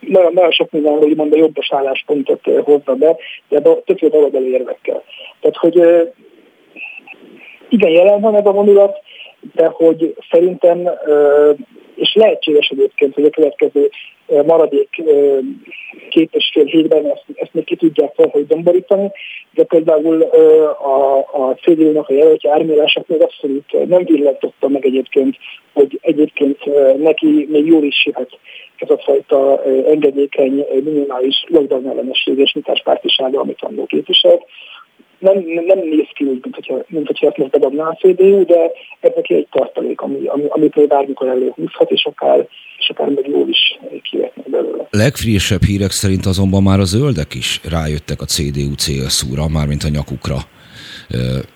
nagyon, nagyon sok minden, hogy mond a jobbos álláspontot hozza be, de többféle baloldali érvekkel. Tehát, hogy igen, jelen van ez a vonulat, de hogy szerintem, és lehetséges egyébként, hogy a következő maradék két és fél hétben ezt, ezt még ki tudják valahogy domborítani, de például a, a CDU-nak a jelöltje ármélását még abszolút nem villantotta meg egyébként, hogy egyébként neki még jól is jöhet ez a fajta engedékeny, minimális lockdown ellenesség és nyitáspártisága, amit annó képviselt nem, nem néz ki úgy, mint hogyha, mint hogyha ezt most bedobná a CDU, de ez neki egy tartalék, ami, ami, amit bármikor előhúzhat, és akár, és akár meg jól is kivetnek belőle. Legfrissebb hírek szerint azonban már a zöldek is rájöttek a CDU-CSU-ra, mármint a nyakukra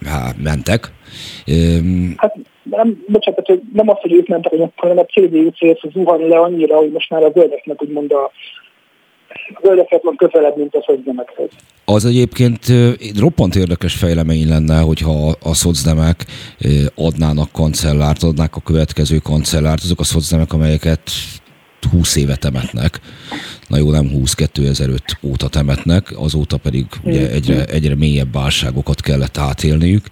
há, mentek. Hát nem, bocsánat, hogy nem az, hogy ők mentek hanem a CDU-CSU zuhan le annyira, hogy most már a zöldeknek úgymond a zöldeket van közelebb, mint a szocdemekhez. Az egyébként roppant érdekes fejlemény lenne, hogyha a szocdemek adnának kancellárt, adnák a következő kancellárt, azok a szocdemek, amelyeket 20 éve temetnek. Na jó, nem 20, 2005 óta temetnek, azóta pedig ugye egyre, egyre mélyebb válságokat kellett átélniük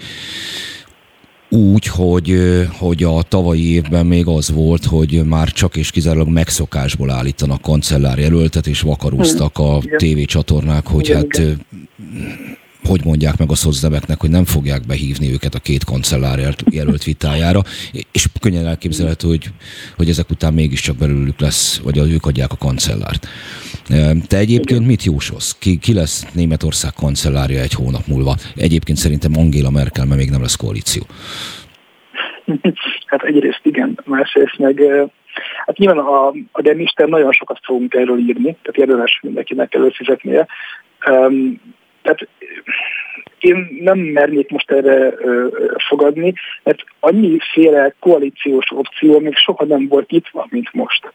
úgy, hogy, hogy a tavalyi évben még az volt, hogy már csak és kizárólag megszokásból állítanak kancellárjelöltet, és vakarúztak a tévécsatornák, hogy hát hogy mondják meg a szocdemeknek, hogy nem fogják behívni őket a két kancellár jelölt vitájára, és könnyen elképzelhető, hogy, hogy ezek után mégiscsak belőlük lesz, vagy ők adják a kancellárt. Te egyébként mit jósolsz? Ki, ki lesz Németország kancellárja egy hónap múlva? Egyébként szerintem Angela Merkel, mert még nem lesz koalíció. Hát egyrészt igen, másrészt meg Hát nyilván a, a Demister nagyon sokat fogunk erről írni, tehát érdemes mindenkinek előfizetnie. Um, tehát én nem mernék most erre ö, fogadni, mert annyiféle koalíciós opció még soha nem volt itt van, mint most.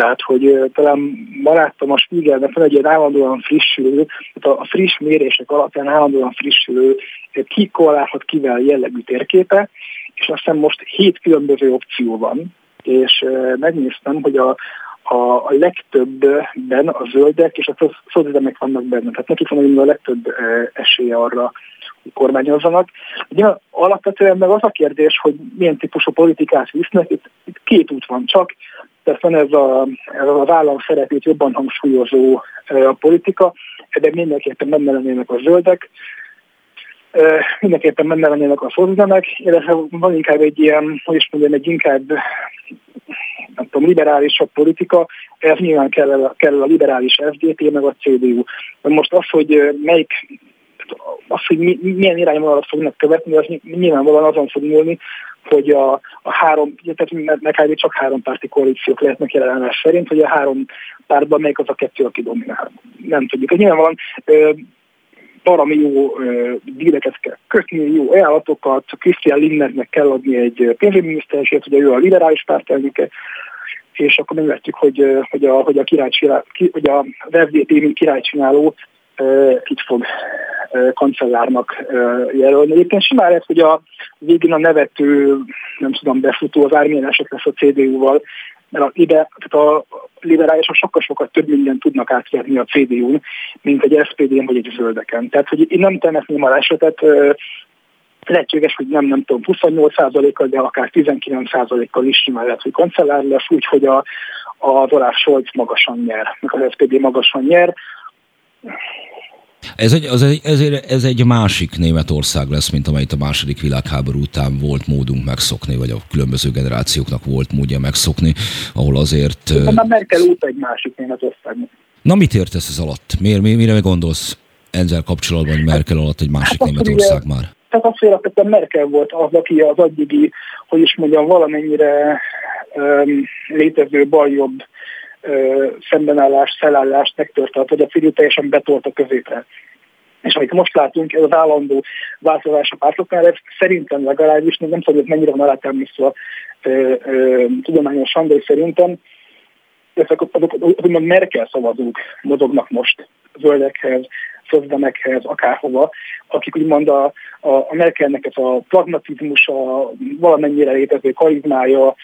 Tehát, hogy talán láttam a Spiegelnek van egy ilyen állandóan frissülő, tehát a, friss mérések alapján állandóan frissülő ki koalálhat kivel jellegű térképe, és azt hiszem most hét különböző opció van, és megnéztem, hogy a, a, a legtöbbben a zöldek és a szociálemek vannak benne. Tehát nekik van a legtöbb esélye arra, hogy kormányozzanak. Ugye alapvetően meg az a kérdés, hogy milyen típusú politikát visznek, itt, itt két út van csak, tehát van ez, a, ez az állam szerepét jobban hangsúlyozó a politika, de mindenképpen benne lennének a zöldek, mindenképpen benne lennének a szociálemek, illetve van inkább egy ilyen, hogy is mondjam, egy inkább nem tudom, liberálisabb politika, ez nyilván kell, kell a liberális FDP, meg a CDU. Most az, hogy melyik az, hogy mi, milyen irányvonalat fognak követni, az nyilvánvalóan azon fog múlni, hogy a, a három, tehát meg csak három párti koalíciók lehetnek jelenleg szerint, hogy a három pártban melyik az a kettő, aki dominál. Nem tudjuk. Ez nyilvánvalóan valami jó díleket kell kötni, jó ajánlatokat, Christian Lindnernek kell adni egy pénzügyminiszterséget, ugye ő a liberális pártelnöke, és akkor megvettük, hogy, hogy a, hogy a, király, hogy a FDP királycsináló kit fog kancellárnak jelölni. Egyébként simán lehet, hogy a végén a nevető, nem tudom, befutó az árményesek lesz a CDU-val, mert a, ide, tehát a liberálisok sokkal-sokkal több mindent tudnak átverni a CDU-n, mint egy SPD-n vagy egy zöldeken. Tehát, hogy én nem temetném a esetet, lehetséges, hogy nem, nem tudom, 28%-kal, de akár 19%-kal is simán lehet, hogy kancellár lesz, úgyhogy a, a Olaf Scholz magasan nyer, meg az SPD magasan nyer. Ez egy, az egy, ezért, ez egy másik Németország lesz, mint amelyet a második világháború után volt módunk megszokni, vagy a különböző generációknak volt módja megszokni, ahol azért... Már Merkel óta egy másik Németország. Na mit értesz ez alatt? Miért, mire gondolsz ezzel kapcsolatban, hogy Merkel alatt egy másik hát Németország ugye, már? Tehát azt hogy Merkel volt az, aki az addigi, hogy is mondjam, valamennyire um, létező bal-jobb szembenállást, felállást megtörte, hogy a Fidesz teljesen betolt a középre. És amit most látunk, ez az állandó változás a pártoknál, ez szerintem legalábbis, nem hogy mennyire van alátámasztva tudományosan, de szerintem ezek azok, azok Merkel szavazók mozognak most zöldekhez, szözdemekhez, akárhova, akik úgymond a, a, a Merkelnek ez a pragmatizmusa, valamennyire létező karizmája,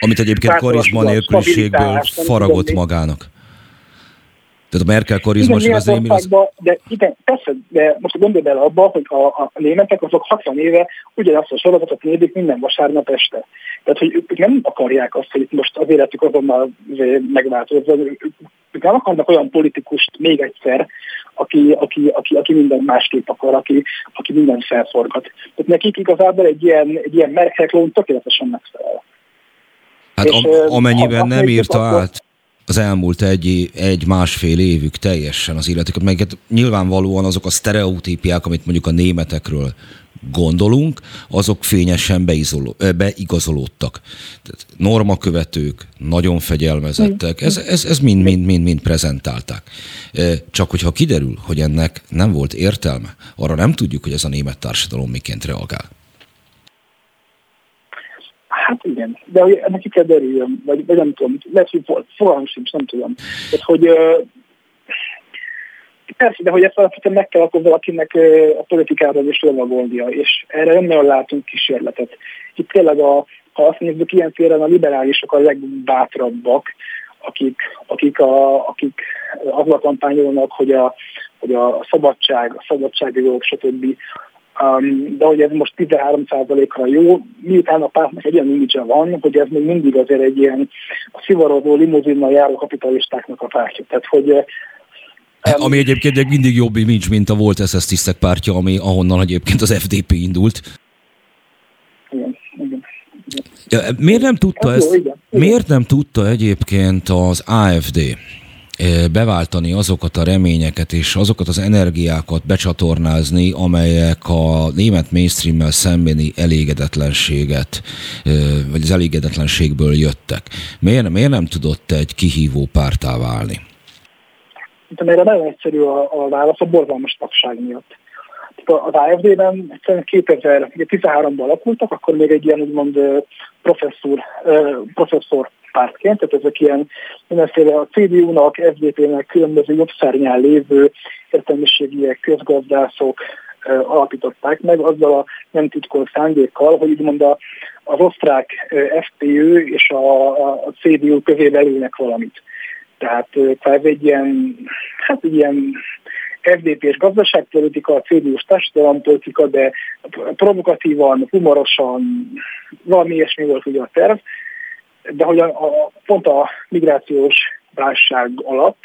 amit egyébként karizma nélküliségből faragott magának. Tehát a Merkel karizma igen, az. Az... De igen, persze, de most gondolj bele abba, hogy a, a németek azok 60 éve ugyanazt a sorozatot nézik minden vasárnap este. Tehát, hogy ők nem akarják azt, hogy most az életük azonnal megváltozzon. Ők nem akarnak olyan politikust még egyszer, aki, aki, aki, aki minden másképp akar, aki, aki minden felforgat. Tehát nekik igazából egy ilyen, egy ilyen Merkel klón tökéletesen megfelel. Hát és, amennyiben nem írta át az elmúlt egy, egy másfél évük teljesen az életüket, melyeket nyilvánvalóan azok a sztereotípiák, amit mondjuk a németekről gondolunk, azok fényesen beizoló, beigazolódtak. Tehát normakövetők, nagyon fegyelmezettek, ez, ez, ez mind, mind, mind, mind prezentálták. Csak hogyha kiderül, hogy ennek nem volt értelme, arra nem tudjuk, hogy ez a német társadalom miként reagál. Hát igen, de hogy ennek ki kell derüljön, vagy, vagy nem tudom, lehet, hogy fogalmam sincs, nem tudom. Tehát, hogy persze, de hogy ezt alapvetően meg kell akkor valakinek a politikáról is lovagolnia, és erre nem nagyon látunk kísérletet. Itt tényleg, a, ha azt nézzük, ilyen téren a liberálisok a legbátrabbak, akik, akik, a, akik azzal kampányolnak, hogy a, hogy a szabadság, a szabadságjogok, stb. De hogy ez most 13%-ra jó, miután a pártnak egy olyan imidzse van, hogy ez még mindig azért egy ilyen a szivarozó limuzinnal járó kapitalistáknak a pártja. Tehát, hogy Um, ami egyébként egy mindig jobb image, mint a volt SS tisztek pártja, ami ahonnan egyébként az FDP indult. Igen, igen. Ja, miért nem tudta ez, ezt? Jó, igen, igen. Miért nem tudta egyébként az AFD beváltani azokat a reményeket és azokat az energiákat becsatornázni, amelyek a német mainstream szembeni elégedetlenséget, vagy az elégedetlenségből jöttek. Miért, miért nem tudott egy kihívó pártá válni? Szerintem erre nagyon egyszerű a, a válasz a borzalmas tagság miatt. Az AFD-ben egyszerűen 2013-ban alakultak, akkor még egy ilyen úgymond professzor, professzor pártként, tehát ezek ilyen mindenféle a CDU-nak, FDP-nek különböző jobbszárnyán lévő értelmiségiek, közgazdászok alapították meg azzal a nem titkolt szándékkal, hogy úgymond a, az osztrák FPÖ és a, a CDU közé belülnek valamit. Tehát kvázi egy ilyen, hát egy ilyen FDP-s gazdaságpolitika, a CDU-s társadalompolitika, de provokatívan, humorosan, valami ilyesmi volt ugye a terv, de hogy a, a, pont a migrációs válság alatt,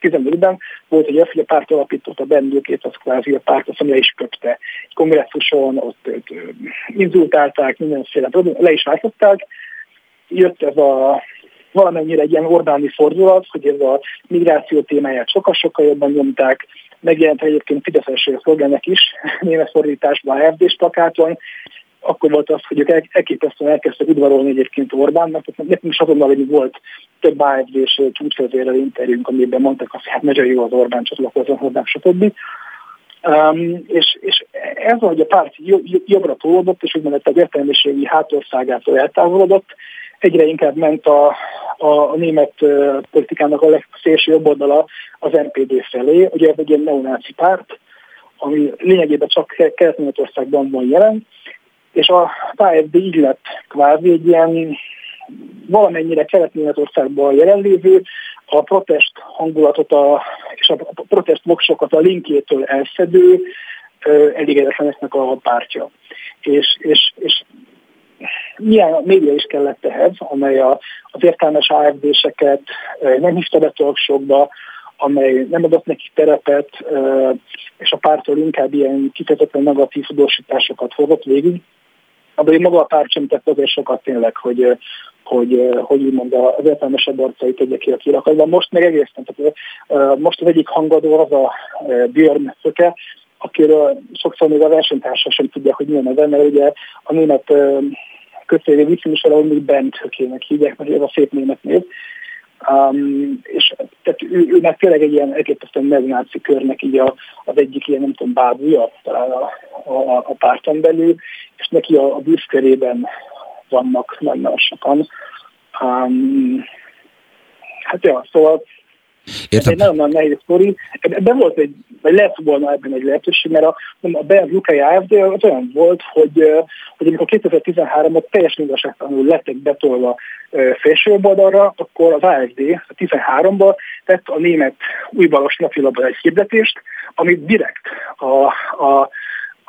15-ben volt egy hogy a párt alapította bennünket, az kvázi a párt azt, is köpte. Egy kongresszuson ott, ott inzultálták, mindenféle, le is váltották. Jött ez a valamennyire egy ilyen Orbáni fordulat, hogy ez a migráció témáját sokkal-sokkal jobban nyomták, megjelent egyébként Fideszes szolgának is, német fordításban a FD-s plakáton, akkor volt az, hogy ők elképesztően elkezdtek udvarolni egyébként Orbánnak, tehát nekünk is azonnal, hogy volt több AFD-s csúcsvezérrel interjúnk, amiben mondták azt, hogy hát nagyon jó az Orbán csatlakozni hozzám, stb. Um, és, és ez, hogy a párt jobbra tolódott, és úgymond az értelmiségi hátországától eltávolodott, egyre inkább ment a, a, német politikának a legszélső jobb oldala az NPD felé. Ugye ez egy ilyen neonáci párt, ami lényegében csak Kelet-Németországban van jelen, és a KFD így lett kvázi egy ilyen valamennyire Kelet-Németországban jelenlévő, a protest hangulatot a, és a protest voksokat a linkjétől elszedő elégedetleneknek a pártja. És, és, és milyen média is kellett ehhez, amely a, az értelmes AFD-seket nem hívta be talksokba, amely nem adott neki terepet, és a pártól inkább ilyen kifejezetten negatív tudósításokat hozott végig. De maga a párt sem tett azért sokat tényleg, hogy, hogy, hogy úgymond az értelmesebb arcait tegye ki a kirakatban. Most meg egészen, tehát most az egyik hangadó az a Björn Szöke, akiről sokszor még a versenytársa sem tudják, hogy milyen neve, mert ugye a német viszont is valahogy még Bent Hökének hívják, mert ez a szép német név. Um, és tehát ő, ő meg tényleg egy ilyen elképesztően megnáci körnek így a, az egyik ilyen, nem tudom, bábúja talán a, a, a párton belül, és neki a, a bűzkörében vannak nagyon sokan. Um, hát ja, szóval Értem. Ez egy nagyon-nagyon nehéz sztori. Ebben volt egy, vagy lehet volna ebben egy lehetőség, mert a, a Bernd Lukai AFD az olyan volt, hogy, hogy amikor 2013-ban teljesen igazságtalanul lettek betolva felső oldalra, akkor az AFD a 13-ban tett a német újbalos napilapban egy hirdetést, amit direkt a, a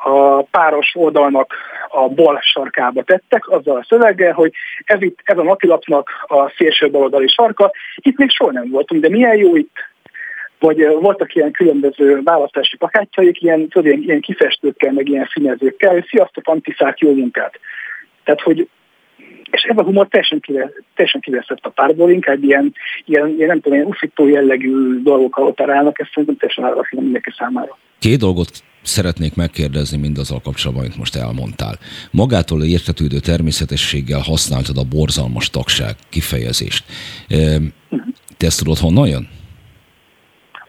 a páros oldalnak a bal sarkába tettek, azzal a szöveggel, hogy ez, itt, ez a napilapnak a szélső baloldali sarka, itt még soha nem voltunk, de milyen jó itt, vagy voltak ilyen különböző választási pakátjaik, ilyen, tudod, ilyen, ilyen kifestőkkel, meg ilyen színezőkkel, hogy sziasztok, antiszák, jó munkát. Tehát, hogy és ez a humor teljesen, kive, teljesen kiveszett a párból, inkább ilyen, ilyen, ilyen nem tudom, ilyen ufító jellegű dolgokkal operálnak, ezt szerintem teljesen állatlan mindenki számára. Két dolgot szeretnék megkérdezni mindazzal kapcsolatban, amit most elmondtál. Magától értetődő természetességgel használtad a borzalmas tagság kifejezést. Te ezt tudod honnan jön?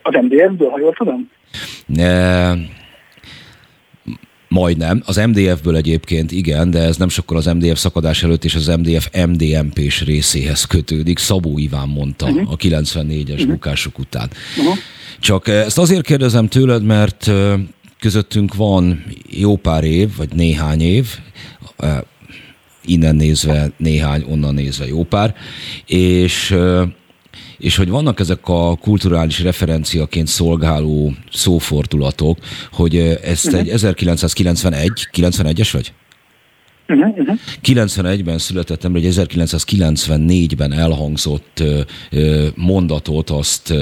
Az MDF-ből, ha jól tudom? E, majdnem. Az MDF-ből egyébként igen, de ez nem sokkal az MDF szakadás előtt és az MDF MDMP-s részéhez kötődik. Szabó Iván mondta uh-huh. a 94-es uh-huh. bukások után. Uh-huh. Csak ezt azért kérdezem tőled, mert közöttünk van jó pár év, vagy néhány év, innen nézve néhány, onnan nézve jó pár, és és hogy vannak ezek a kulturális referenciaként szolgáló szófordulatok, hogy ezt uh-huh. egy 1991, 91-es vagy? Uh-huh, uh-huh. 91-ben született ember, egy 1994-ben elhangzott mondatot, azt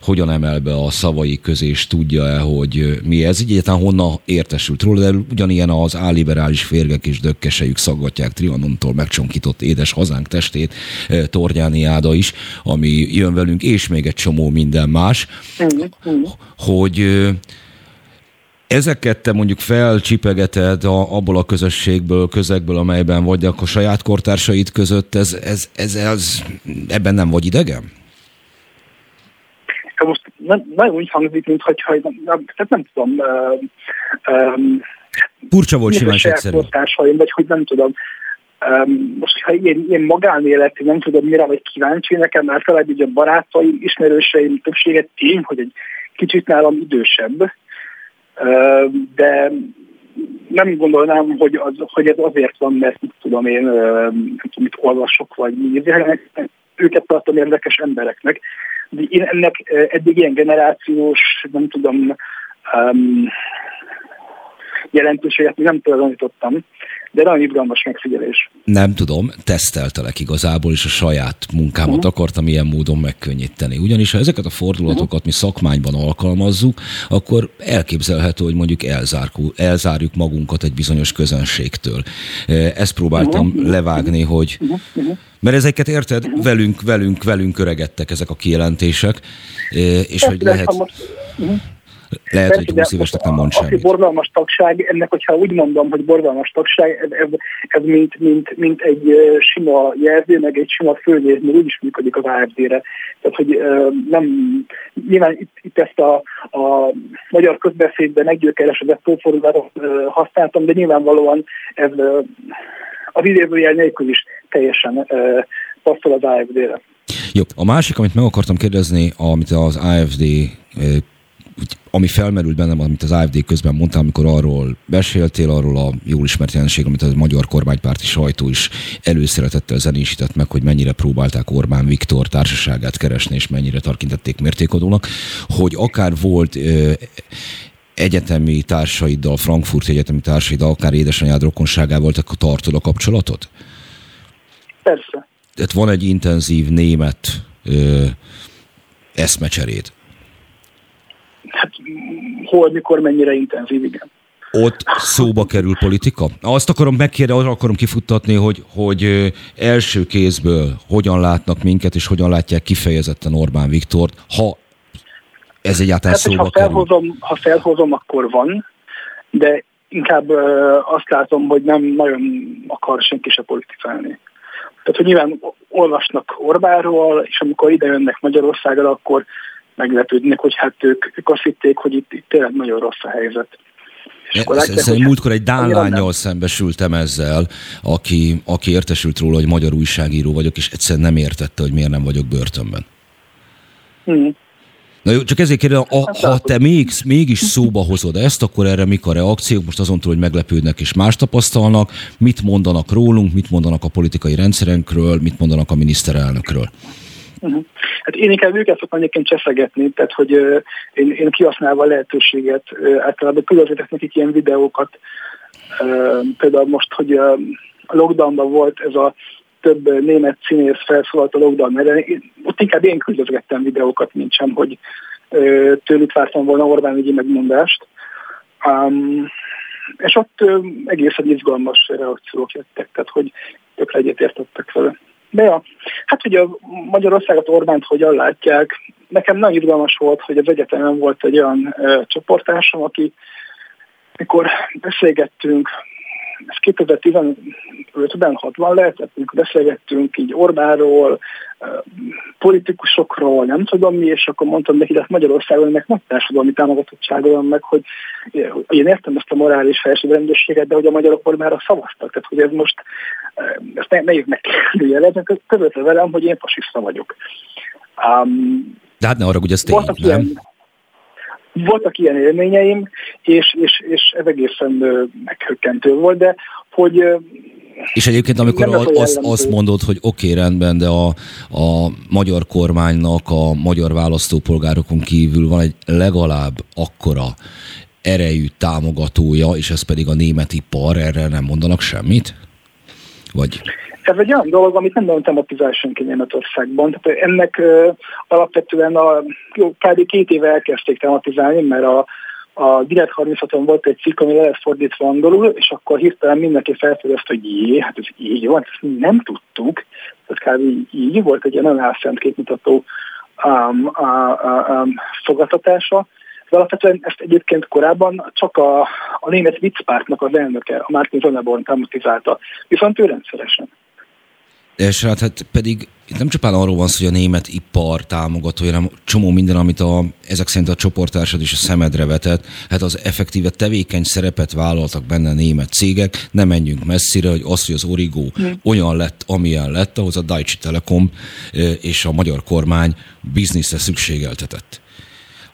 hogyan emel be a szavai közé, és tudja-e, hogy mi ez. Így egyáltalán honnan értesült róla, de ugyanilyen az álliberális férgek és dökkesejük szaggatják Trianontól megcsonkított édes hazánk testét, Tornyáni Áda is, ami jön velünk, és még egy csomó minden más, uh-huh. hogy ezeket te mondjuk felcsipegeted a, abból a közösségből, közegből, amelyben vagy, akkor saját kortársait között, ez, ez, ez, ez ebben nem vagy idegen? Most nem, nagyon úgy hangzik, mint hogy, hogy nem, tehát nem tudom. Uh, um, Furcsa volt simán egyszerű. vagy hogy nem tudom. Um, most, ha ilyen, ilyen magánéletű, nem tudom mire vagy kíváncsi, nekem általában ugye a barátaim, ismerőseim többsége tény, hogy egy kicsit nálam idősebb, de nem gondolnám, hogy, az, hogy ez azért van, mert mit tudom én, nem tudom, mit olvasok, vagy mi, őket tartom érdekes embereknek. De én ennek eddig ilyen generációs, nem tudom, um, jelentőséget nem tulajdonítottam de nagyon izgalmas megfigyelés. Nem tudom, teszteltelek igazából, és a saját munkámat uh-huh. akartam ilyen módon megkönnyíteni. Ugyanis ha ezeket a fordulatokat uh-huh. mi szakmányban alkalmazzuk, akkor elképzelhető, hogy mondjuk elzárkul, elzárjuk magunkat egy bizonyos közönségtől. E, ezt próbáltam uh-huh. levágni, hogy uh-huh. mert ezeket érted, uh-huh. velünk, velünk, velünk öregedtek ezek a kijelentések, e, és hogy lehet... Uh-huh lehet, hogy 20 évesnek nem mond semmit. borzalmas tagság, ennek, hogyha úgy mondom, hogy borzalmas tagság, ez, ez, ez mint, mint, mint egy sima jelző, meg egy sima földér, mert úgy is működik az AFD-re. Tehát, hogy nem, nyilván itt, itt ezt a, a magyar közbeszédben meggyőkeresedett szófordulatot használtam, de nyilvánvalóan ez az idézőjel nélkül is teljesen passzol az AFD-re. Jó, a másik, amit meg akartam kérdezni, amit az AFD ami felmerült bennem, amit az AFD közben mondtál, amikor arról beszéltél, arról a jól ismert jelenség, amit a magyar kormánypárti sajtó is előszeretettel zenésített meg, hogy mennyire próbálták Orbán Viktor társaságát keresni, és mennyire tarkintették mértékadónak, hogy akár volt ö, egyetemi társaiddal, Frankfurt egyetemi társaiddal, akár édesanyád rokonságával tartod a kapcsolatot? Persze. Tehát van egy intenzív német ö, eszmecseréd. Hát hol, mikor, mennyire intenzív, igen. Ott szóba kerül politika? Azt akarom megkérdezni, azt akarom kifuttatni, hogy, hogy első kézből hogyan látnak minket, és hogyan látják kifejezetten Orbán Viktort, ha ez egyáltalán hát, szóba ha felhozom, kerül. Ha felhozom, akkor van, de inkább azt látom, hogy nem nagyon akar senki se politikálni. Tehát, hogy nyilván olvasnak Orbánról, és amikor ide jönnek Magyarországra, akkor meglepődnek, hogy hát ők, ők azt hitték, hogy itt, itt tényleg nagyon rossz a helyzet. Szerintem múltkor egy Dán lányjal szembesültem ezzel, aki, aki értesült róla, hogy magyar újságíró vagyok, és egyszerűen nem értette, hogy miért nem vagyok börtönben. Hmm. Na jó, csak ezért kérdezem, a, hát ha te még, mégis szóba hozod ezt, akkor erre mik a reakciók? Most azon túl, hogy meglepődnek és más tapasztalnak, mit mondanak rólunk, mit mondanak a politikai rendszerünkről, mit mondanak a miniszterelnökről? Uh-huh. Hát én inkább őket szoktam egyébként cseszegetni, tehát hogy én, én kihasználva a lehetőséget általában különbözőtek nekik ilyen videókat, például most, hogy a lockdownban volt ez a több német színész felszólalt a lockdown mert ott inkább én küldözgettem videókat, mint sem, hogy tőlük vártam volna Orbán ügyi megmondást. Um, és ott egészen izgalmas reakciók jöttek, tehát hogy tökre egyetértettek vele. De ja, hát ugye Magyarországot Orbánt hogyan látják, nekem nagyon izgalmas volt, hogy az egyetemen volt egy olyan ö, csoportásom, aki mikor beszélgettünk, ez 2015-ben 60 lehetett, amikor beszélgettünk így Orbánról, politikusokról, nem tudom mi, és akkor mondtam neki, hogy Magyarországon ennek nagy társadalmi támogatottsága van meg, hogy én értem ezt a morális felsőbbrendőséget, de hogy a magyarok Orbánra szavaztak, tehát hogy ez most, ezt ne, nehéz megkérdőjelezni, közölte velem, hogy én fasiszta vagyok. Um, de hát ne arra, hogy ez tény, nem? Ilyen, voltak ilyen élményeim, és, és, és ez egészen meghökkentő volt, de hogy és egyébként, amikor az, az, azt mondod, hogy oké, okay, rendben, de a, a magyar kormánynak a magyar választópolgárokon kívül van egy legalább akkora erejű támogatója, és ez pedig a német ipar, erre nem mondanak semmit? Vagy... Ez egy olyan dolog, amit nem nagyon tematizál senki Németországban. Tehát ennek uh, alapvetően a, jó, kb. két éve elkezdték tematizálni, mert a, a Direkt 36-on volt egy cikk, ami le lett fordítva angolul, és akkor hirtelen mindenki felfedezte, hogy jé, hát ez így van, ezt nem tudtuk. Ez kb. így volt egy ilyen elszent képmutató um, a, a, a fogadtatása. De alapvetően ezt egyébként korábban csak a, a német viccpártnak az elnöke, a Martin Zonneborn tematizálta, viszont ő rendszeresen. És hát, hát pedig itt nem csupán arról van szó, hogy a német ipar támogatója, hanem csomó minden, amit a, ezek szerint a csoportársad is a szemedre vetett, hát az effektíve tevékeny szerepet vállaltak benne a német cégek, nem menjünk messzire, hogy az, hogy az Origo mm. olyan lett, amilyen lett, ahhoz a Deutsche Telekom és a magyar kormány bizniszre szükségeltetett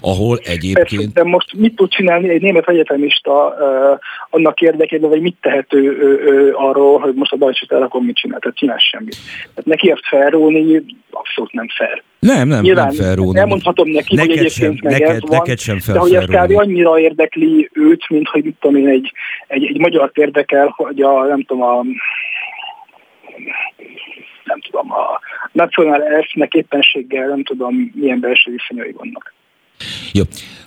ahol egyébként... Persze, de most mit tud csinálni egy német egyetemista uh, annak érdekében, vagy mit tehető uh, uh, arról, hogy most a Deutsche Telekom mit csinál, tehát csinál semmit. Tehát neki ezt felróni abszolút nem fair. Nem, nem, Nyilván nem felróni. Elmondhatom neki, neked hogy egyébként sem, meg neked, ez van, neked sem fel de hogy ez kb. annyira érdekli őt, mint hogy mit tudom én, egy, egy, egy magyar érdekel, hogy a, nem tudom, a nem tudom, a National F-nek éppenséggel nem tudom, milyen belső viszonyai vannak. Jó.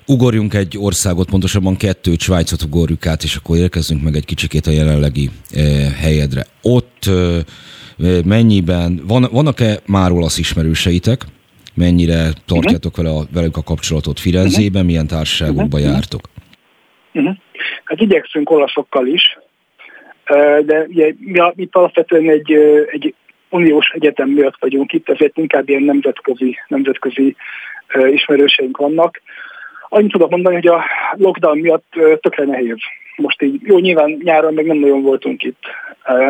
Ugorjunk egy országot, pontosabban kettőt, Svájcot ugorjuk át, és akkor érkezzünk meg egy kicsikét a jelenlegi eh, helyedre. Ott eh, mennyiben, van, vannak-e már olasz ismerőseitek? Mennyire tartjátok vele a, velük a kapcsolatot Firenzében? Uh-huh. Milyen társaságokba uh-huh. jártok? Uh-huh. Hát igyekszünk olaszokkal is, de ugye, mi, mi alapvetően egy, egy uniós egyetem miatt vagyunk itt, ezért inkább ilyen nemzetközi, nemzetközi ismerőseink vannak. Annyit tudok mondani, hogy a lockdown miatt tökre nehéz. Most így, jó, nyilván nyáron még nem nagyon voltunk itt,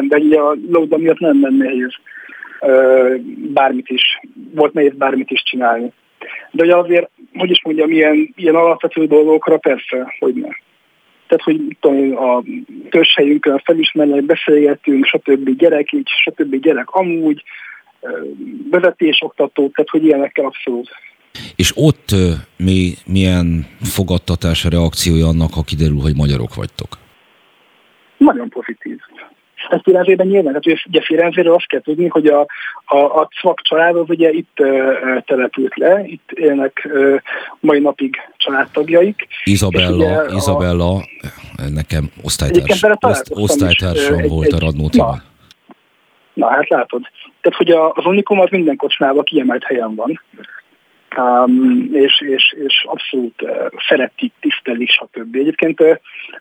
de így a lockdown miatt nem nem nehéz bármit is, volt nehéz bármit is csinálni. De ugye azért, hogy is mondjam, ilyen, ilyen alapvető dolgokra persze, hogy ne. Tehát, hogy tudom, a közhelyünkön felismerni, beszélgetünk, stb. gyerek így, stb. gyerek amúgy, vezetésoktató, tehát hogy ilyenekkel abszolút és ott mi, milyen fogadtatás, reakciója annak, ha kiderül, hogy magyarok vagytok? Nagyon pozitív. Ez Firenzében nyilván, tehát ugye Firenzéről azt kell tudni, hogy a, a, a Cvak család az ugye itt uh, települt le, itt élnek uh, mai napig családtagjaik. Izabella, Izabella, a, nekem osztálytárs, oszt, osztálytársam egy, volt egy, a Radnótiban. Na, na, hát látod. Tehát, hogy a, az Unikum az minden kocsmában kiemelt helyen van um, és, és, és abszolút uh, szeretik, tisztelik, stb. Egyébként uh,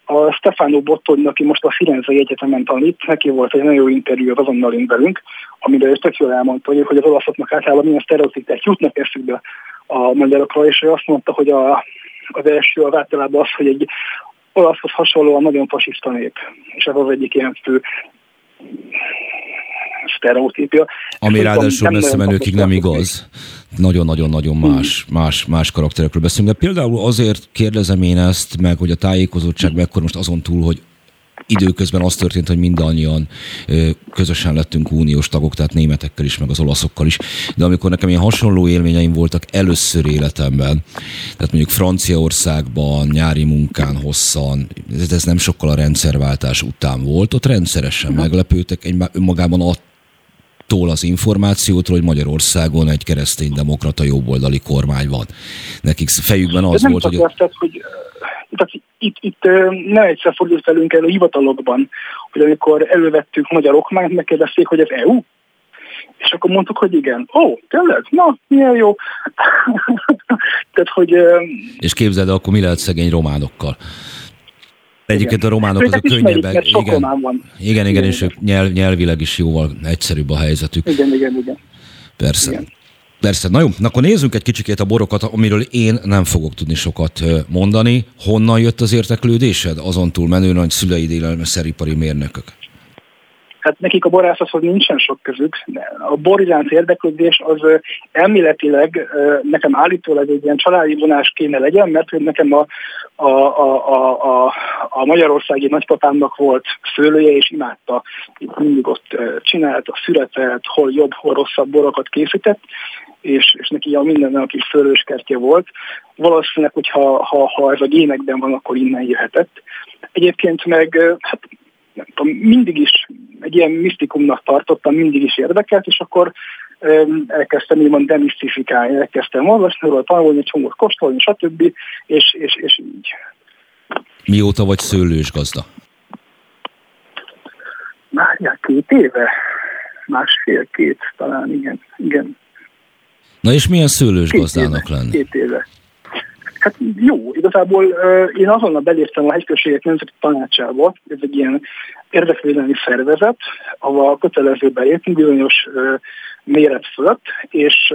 a Stefano Bottoni, aki most a Firenzei Egyetemen tanít, neki volt egy nagyon jó interjú az azonnal velünk, amire ő tök jól elmondta, hogy, hogy az olaszoknak általában milyen sztereotípek jutnak eszükbe a magyarokra, és ő azt mondta, hogy a, az első az általában az, hogy egy olaszhoz hasonlóan nagyon fasiszta nép, és ez az egyik ilyen fő sztereotípia. Ami ráadásul messze menőkig nem igaz. Nagyon-nagyon-nagyon más, más, más karakterekről beszélünk. De például azért kérdezem én ezt meg, hogy a tájékozottság mekkor most azon túl, hogy időközben az történt, hogy mindannyian közösen lettünk uniós tagok, tehát németekkel is, meg az olaszokkal is. De amikor nekem ilyen hasonló élményeim voltak először életemben, tehát mondjuk Franciaországban, nyári munkán hosszan, ez nem sokkal a rendszerváltás után volt, ott rendszeresen meglepődtek, egy önmagában a tól az információtól, hogy Magyarországon egy kereszténydemokrata jobboldali kormány van. Nekik fejükben az nem volt, hogy... Azt, hogy tehát itt, itt nem egyszer fordult velünk elő hivatalokban, hogy amikor elővettük magyar okmányt, megkérdezték, hogy ez EU? És akkor mondtuk, hogy igen. Ó, oh, tényleg? Na, milyen jó. Tehát, hogy... És képzeld, akkor mi lehet szegény románokkal? Egyébként a románok azok könnyebben. Igen, van. igen, igen, és ők nyelv, nyelvileg is jóval egyszerűbb a helyzetük. Igen, igen, igen. Persze. Igen. Persze, na jó, akkor nézzünk egy kicsikét a borokat, amiről én nem fogok tudni sokat mondani. Honnan jött az érteklődésed? Azon túl menően, hogy szüleid élelmiszeripari mérnökök hát nekik a borászathoz nincsen sok közük. A bor iránti érdeklődés az elméletileg nekem állítólag egy ilyen családi vonás kéne legyen, mert nekem a, a, a, a, a, magyarországi nagypapámnak volt szőlője, és imádta, itt mindig ott csinált, a szüretet, hol jobb, hol rosszabb borokat készített, és, és neki a minden a kis szőlőskertje volt. Valószínűleg, hogy ha, ha, ha ez a génekben van, akkor innen jöhetett. Egyébként meg hát nem tudom, mindig is egy ilyen misztikumnak tartottam, mindig is érdekelt, és akkor elkezdtem úgymond demisztifikálni, elkezdtem olvasni, róla tanulni, csomót kóstolni, stb. És, és, és így. Mióta vagy szőlős gazda? Már két éve, másfél-két talán, igen. igen. Na és milyen szőlős két gazdának éve, lenni? Két éve. Hát jó, igazából én azonnal beléptem a hegyközségek nemzeti tanácsába, ez egy ilyen érdekvédelmi szervezet, ahol kötelező belépni bizonyos méret fölött, és,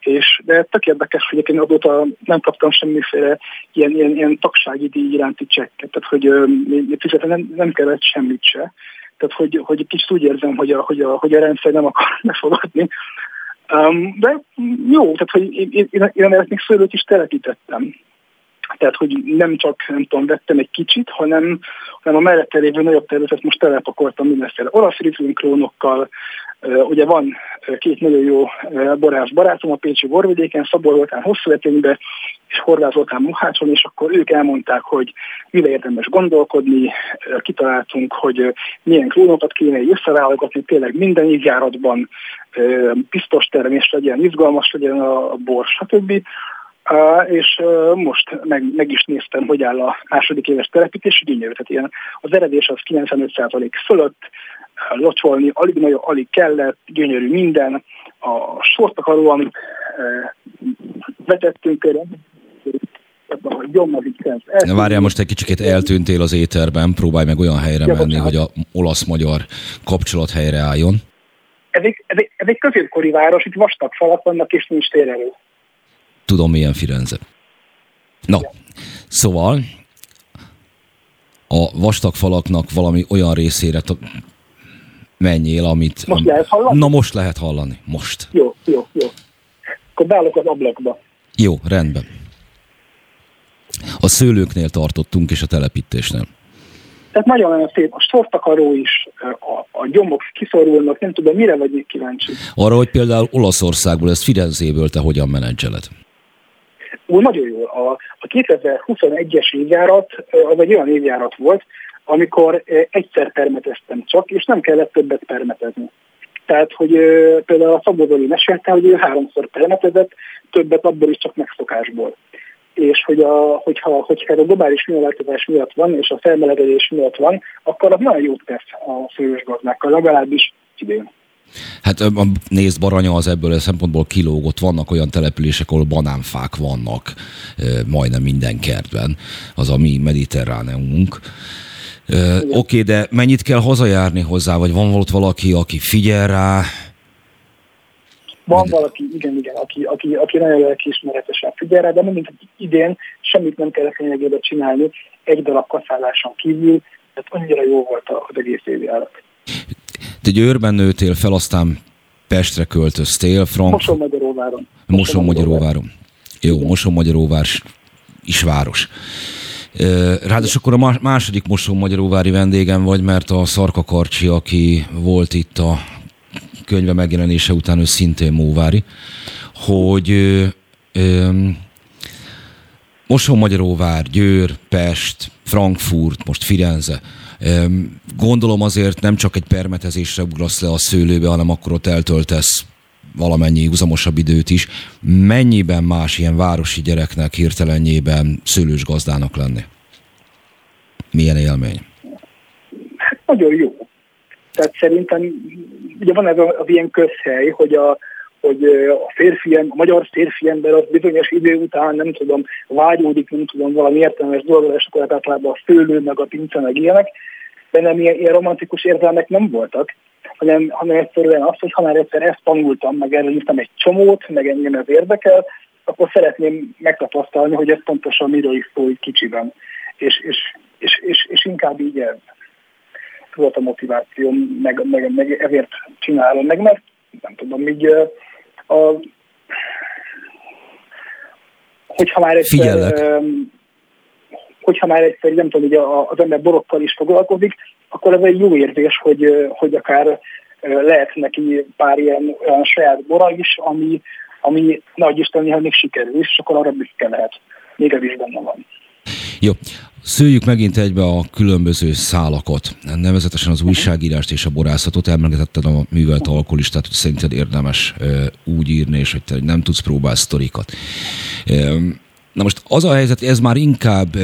és de tök érdekes, hogy én azóta nem kaptam semmiféle ilyen, ilyen, ilyen tagsági díj iránti csekket, tehát hogy uh, nem, nem kellett semmit se. Tehát, hogy, hogy kicsit úgy érzem, hogy a, hogy a, hogy a rendszer nem akar befogadni. Um, de jó, tehát hogy én, én, én, még szőlőt is telepítettem. Tehát, hogy nem csak, nem tudom, vettem egy kicsit, hanem, hanem a mellette lévő nagyobb területet most telepakoltam mindenféle olasz klónokkal. Ugye van két nagyon jó borász barátom a Pécsi borvidéken, Szabor voltán hosszú eténybe, és Horváth voltán Mohácson, és akkor ők elmondták, hogy mire érdemes gondolkodni, kitaláltunk, hogy milyen klónokat kéne összeválogatni, tényleg minden évjáratban biztos termés legyen, izgalmas legyen a bor, stb. És most meg, meg is néztem, hogy áll a második éves telepítés, gyönyörű, tehát ilyen az eredés az 95% fölött, locsolni alig nagyon, alig kellett, gyönyörű minden, a sortakaró, amit vetettünk erre, Várjál, most egy kicsit eltűntél az éterben, próbálj meg olyan helyre ja, menni, hogy a olasz-magyar kapcsolat helyre álljon. Ez egy, ez, egy, ez egy középkori város, itt vastag falak vannak, és nincs térerő tudom milyen Firenze. No, szóval a vastag falaknak valami olyan részére menjél, amit... Most lehet hallani? Na most lehet hallani, most. Jó, jó, jó. Akkor beállok az ablakba. Jó, rendben. A szőlőknél tartottunk, és a telepítésnél. Tehát nagyon-nagyon szép. A sortakaró is, a, a gyomok kiszorulnak, nem tudom, mire vagy még kíváncsi. Arra, hogy például Olaszországból, ezt Firenzéből te hogyan menedzseled? Úgy nagyon jó. A, a 2021-es évjárat az egy olyan évjárat volt, amikor egyszer permeteztem csak, és nem kellett többet permetezni. Tehát, hogy például a Szabódoli mesélte, hogy ő háromszor permetezett, többet abból is csak megszokásból. És hogy a, hogyha, hogyha a globális műveltetás miatt van, és a felmelegedés miatt van, akkor az nagyon jót tesz a fős gazdákkal, legalábbis idén. Hát nézd, Baranya az ebből a szempontból kilógott. Vannak olyan települések, ahol banánfák vannak majdnem minden kertben. Az a mi mediterráneumunk. Oké, okay, de mennyit kell hazajárni hozzá, vagy van volt valaki, aki figyel rá? Van valaki, igen, igen, aki, aki, aki nagyon lelkiismeretesen figyel rá, de mondjuk idén semmit nem kellett lényegében csinálni, egy darab kaszáláson kívül, tehát annyira jó volt az egész évjárat. Te Győrben nőtél fel, aztán Pestre költöztél, Frank... Moson-Magyaróváron. Moson-Magyaróváron. Jó, Moson-Magyaróvár is város. Ráadásul akkor a második Moson-Magyaróvári vendégem vagy, mert a Szarka Karcsi, aki volt itt a könyve megjelenése után, ő szintén Móvári, hogy Moson-Magyaróvár, Győr, Pest, Frankfurt, most Firenze, Gondolom azért nem csak egy permetezésre ugrasz le a szőlőbe, hanem akkor ott eltöltesz valamennyi uzamosabb időt is. Mennyiben más ilyen városi gyereknek hirtelenjében szőlős gazdának lenni? Milyen élmény? Hát nagyon jó. Tehát szerintem, ugye van ez az ilyen közhely, hogy a, hogy a férfi, a magyar férfi ember az bizonyos idő után, nem tudom, vágyódik, nem tudom, valami értelmes dolgok, és akkor általában a szőlő, meg a pince, meg ilyenek, bennem ilyen, ilyen romantikus érzelmek nem voltak, hanem, hanem egyszerűen az, hogy ha már egyszer ezt tanultam, meg erről írtam egy csomót, meg engem ez érdekel, akkor szeretném megtapasztalni, hogy ez pontosan miről is szól kicsiben. És, és, és, és, és inkább így ez volt a motiváció, meg, meg, meg ezért csinálom, meg mert nem tudom, így a, hogyha már egyszer, Figyellek hogyha már egyszer, nem tudom, hogy az ember borokkal is foglalkozik, akkor ez egy jó érzés, hogy, hogy akár lehet neki pár ilyen olyan saját bora is, ami, ami nagy Isten néha még sikerül, és akkor arra büszke lehet. Még ez is benne van. Jó, Szőjük megint egybe a különböző szálakat, nevezetesen az újságírást és a borászatot. Emlegetetted a művelt alkoholistát, hogy szerinted érdemes úgy írni, és hogy te nem tudsz próbálni sztorikat. Na most az a helyzet, ez már inkább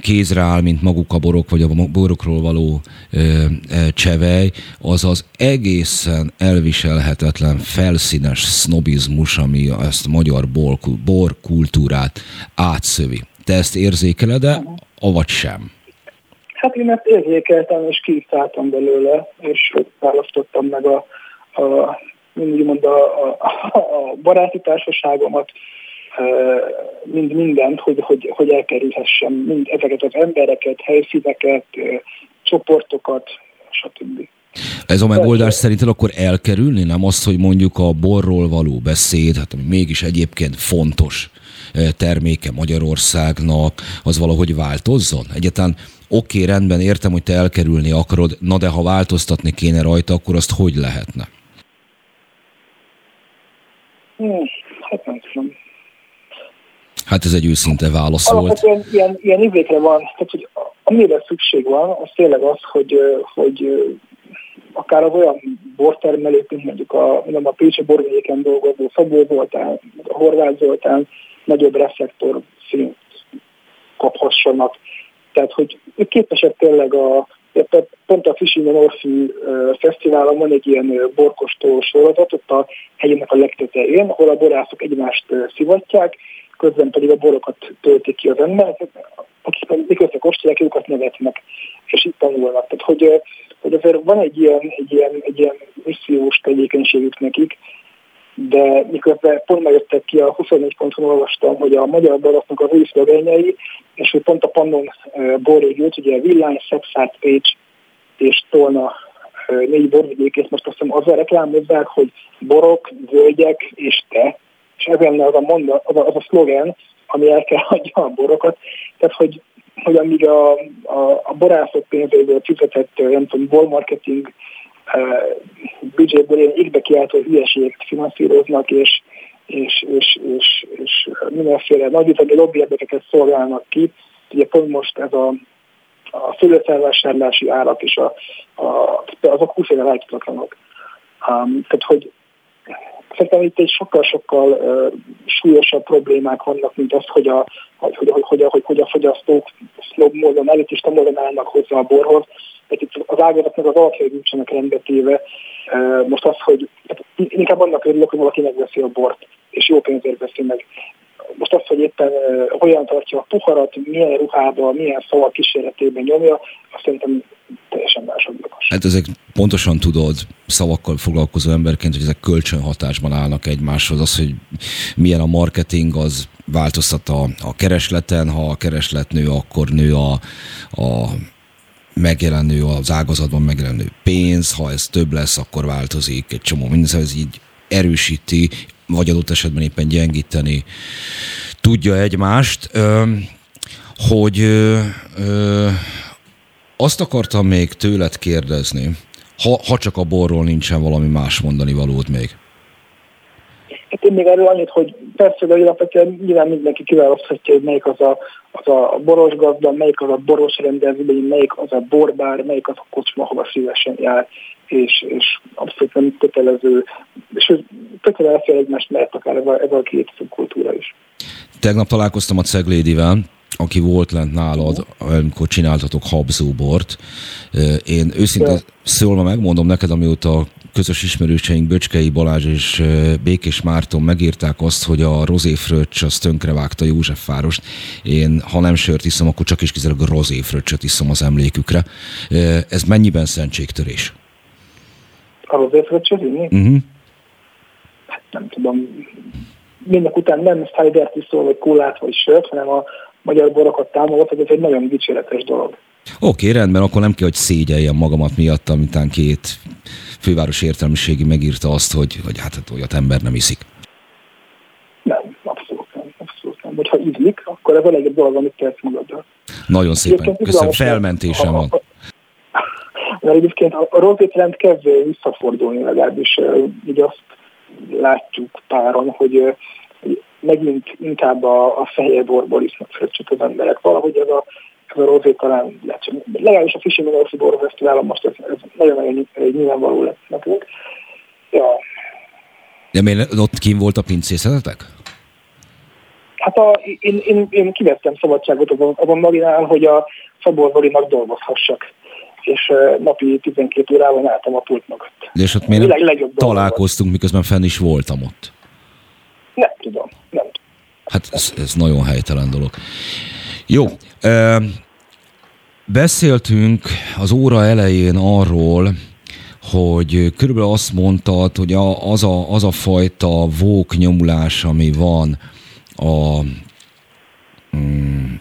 kézre áll, mint maguk a borok, vagy a borokról való ö, csevej, az az egészen elviselhetetlen, felszínes sznobizmus, ami ezt a magyar bor, bor kultúrát átszövi. Te ezt érzékeled-e, avagy sem? Hát én ezt érzékeltem, és kiszálltam belőle, és választottam meg a, a mindig a, a, a baráti társaságomat, mind mindent, hogy, hogy, hogy elkerülhessem mind ezeket az embereket, helyszíneket, csoportokat, stb. Ez a megoldás szerinted akkor elkerülni, nem az, hogy mondjuk a borról való beszéd, hát ami mégis egyébként fontos terméke Magyarországnak, az valahogy változzon? Egyáltalán oké, okay, rendben, értem, hogy te elkerülni akarod, na de ha változtatni kéne rajta, akkor azt hogy lehetne? Hmm, hát nem tudom. Hát ez egy őszinte válasz volt. Ilyen, ilyen, izékre van, tehát hogy amire szükség van, az tényleg az, hogy, hogy akár az olyan bortermelők, mint mondjuk a, mondom, a Pécsi borvidéken dolgozó Szabó Zoltán, a Horváth Zoltán nagyobb reflektor szint kaphassanak. Tehát, hogy ők képesek tényleg a, pont a Fishing Orfű Fesztiválon van egy ilyen borkostó sorozat, ott a hegyének a legtetején, ahol a borászok egymást szivatják, közben pedig a borokat töltik ki az ember, akik pedig miközben kóstolják, őket nevetnek, és itt tanulnak. Tehát, hogy, hogy azért van egy ilyen, egy ilyen, egy ilyen missziós tevékenységük nekik, de miközben pont megjöttek ki a 24 ponton olvastam, hogy a magyar boroknak az új szlogenjei, és hogy pont a Pannon borrégiót, ugye Villány, Szexárt, Pécs és Tolna négy borvidékét most azt hiszem azzal reklámozzák, hogy borok, völgyek és te, és ez lenne az a, monda, az, a, az a szlogen, ami el kell hagyja a borokat. Tehát, hogy, hogy amíg a, a, a borászok pénzéből fizetett, nem tudom, bor marketing büdzséből ilyen égbe kiáltó hülyeségeket finanszíroznak, és, és, és, és, és mindenféle nagyütemi lobbyerdekeket szolgálnak ki. Ugye pont most ez a a szőlőfelvásárlási árak és a, a, azok 20 éve. Um, tehát, hogy szerintem itt egy sokkal-sokkal uh, súlyosabb problémák vannak, mint az, hogy a, hogy, hogy, hogy, hogy, hogy, a fogyasztók sznob módon, elitista módon állnak hozzá a borhoz. Tehát itt az ágazatnak az alapjai nincsenek rendbetéve. Uh, most az, hogy hát inkább annak örülök, hogy valaki megveszi a bort, és jó pénzért veszi meg most az, hogy éppen hogyan tartja a puharat, milyen ruhába, milyen szavak kísérletében nyomja, azt szerintem teljesen másodlagos. Hát ezek pontosan tudod, szavakkal foglalkozó emberként, hogy ezek kölcsönhatásban állnak egymáshoz. Az, hogy milyen a marketing, az változtat a, a keresleten, ha a kereslet nő, akkor nő a, a megjelenő, az ágazatban megjelenő pénz, ha ez több lesz, akkor változik egy csomó minden, szóval ez így erősíti, vagy adott esetben éppen gyengíteni tudja egymást, hogy azt akartam még tőled kérdezni, ha, ha csak a borról nincsen valami más mondani valód még. Hát én még erről annyit, hogy persze, de alapvetően nyilván mindenki kiválaszthatja, hogy melyik az a, az a boros gazda, melyik az a boros rendezvény, melyik az a borbár, melyik az a kocsma, hova szívesen jár, és, és abszolút nem kötelező, és kötelező egymást mert akár ez a, ez a két kultúra is. Tegnap találkoztam a Ceglédivel, aki volt lent nálad, amikor csináltatok habzóbort. Én őszintén szólva megmondom neked, amióta közös ismerőseink Böcskei Balázs és Békés Márton megírták azt, hogy a rozéfröccs az tönkrevágta Józsefvárost. Én, ha nem sört iszom, akkor csak is kizárólag a rozéfröccsöt iszom az emlékükre. Ez mennyiben szentségtörés? A rozéfröccsöt inni? Uh-huh. Hát nem tudom. Mindek után nem Steigert iszol, vagy kólát, vagy sört, hanem a magyar borokat támogat, ez egy nagyon dicséretes dolog. Oké, okay, rendben, akkor nem kell, hogy szégyeljem magamat miatt, amitán két főváros értelmiségi megírta azt, hogy, hogy hát, hát olyat ember nem iszik. Nem, abszolút nem. Abszolút nem. Hogyha ízlik, akkor ez a legjobb dolog, amit tehetsz magaddal. Nagyon szépen, köszönöm, felmentésem van. Mert egyébként a, a rossz trend kezd visszafordulni, legalábbis így azt látjuk páron, hogy megint inkább a, a fehér borból isznak fröccsöt az emberek. Valahogy ez a, ez a rozé talán, legalábbis a Fishing Minority Bor Fesztiválon most ez, ez nagyon-nagyon nyilvánvaló lett nekünk. Ja. De miért ott kim volt a pincészetetek? Hát a, én, én, én kivettem szabadságot azon, azon maginál, hogy a Szabor Zolinak dolgozhassak és napi 12 órában álltam a pult mögött. De és ott miért találkoztunk, miközben fenn is voltam ott? Nem tudom, nem tudom. Hát ez, ez nagyon helytelen dolog. Jó, beszéltünk az óra elején arról, hogy körülbelül azt mondtad, hogy az a, az a fajta vók nyomulás, ami van a mm,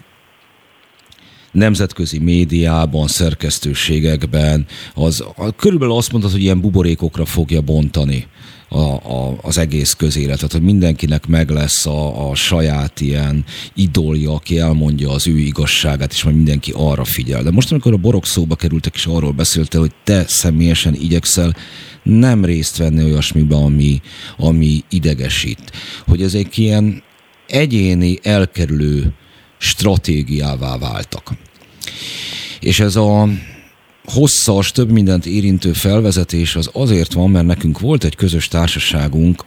nemzetközi médiában, szerkesztőségekben, az körülbelül azt mondtad, hogy ilyen buborékokra fogja bontani a, a, az egész közéletet, hogy mindenkinek meg lesz a, a saját ilyen idolja, aki elmondja az ő igazságát, és majd mindenki arra figyel. De most, amikor a borok szóba kerültek, és arról beszélte, hogy te személyesen igyekszel nem részt venni olyasmiben, ami, ami idegesít. Hogy ezek ilyen egyéni, elkerülő stratégiává váltak. És ez a hosszas, több mindent érintő felvezetés az azért van, mert nekünk volt egy közös társaságunk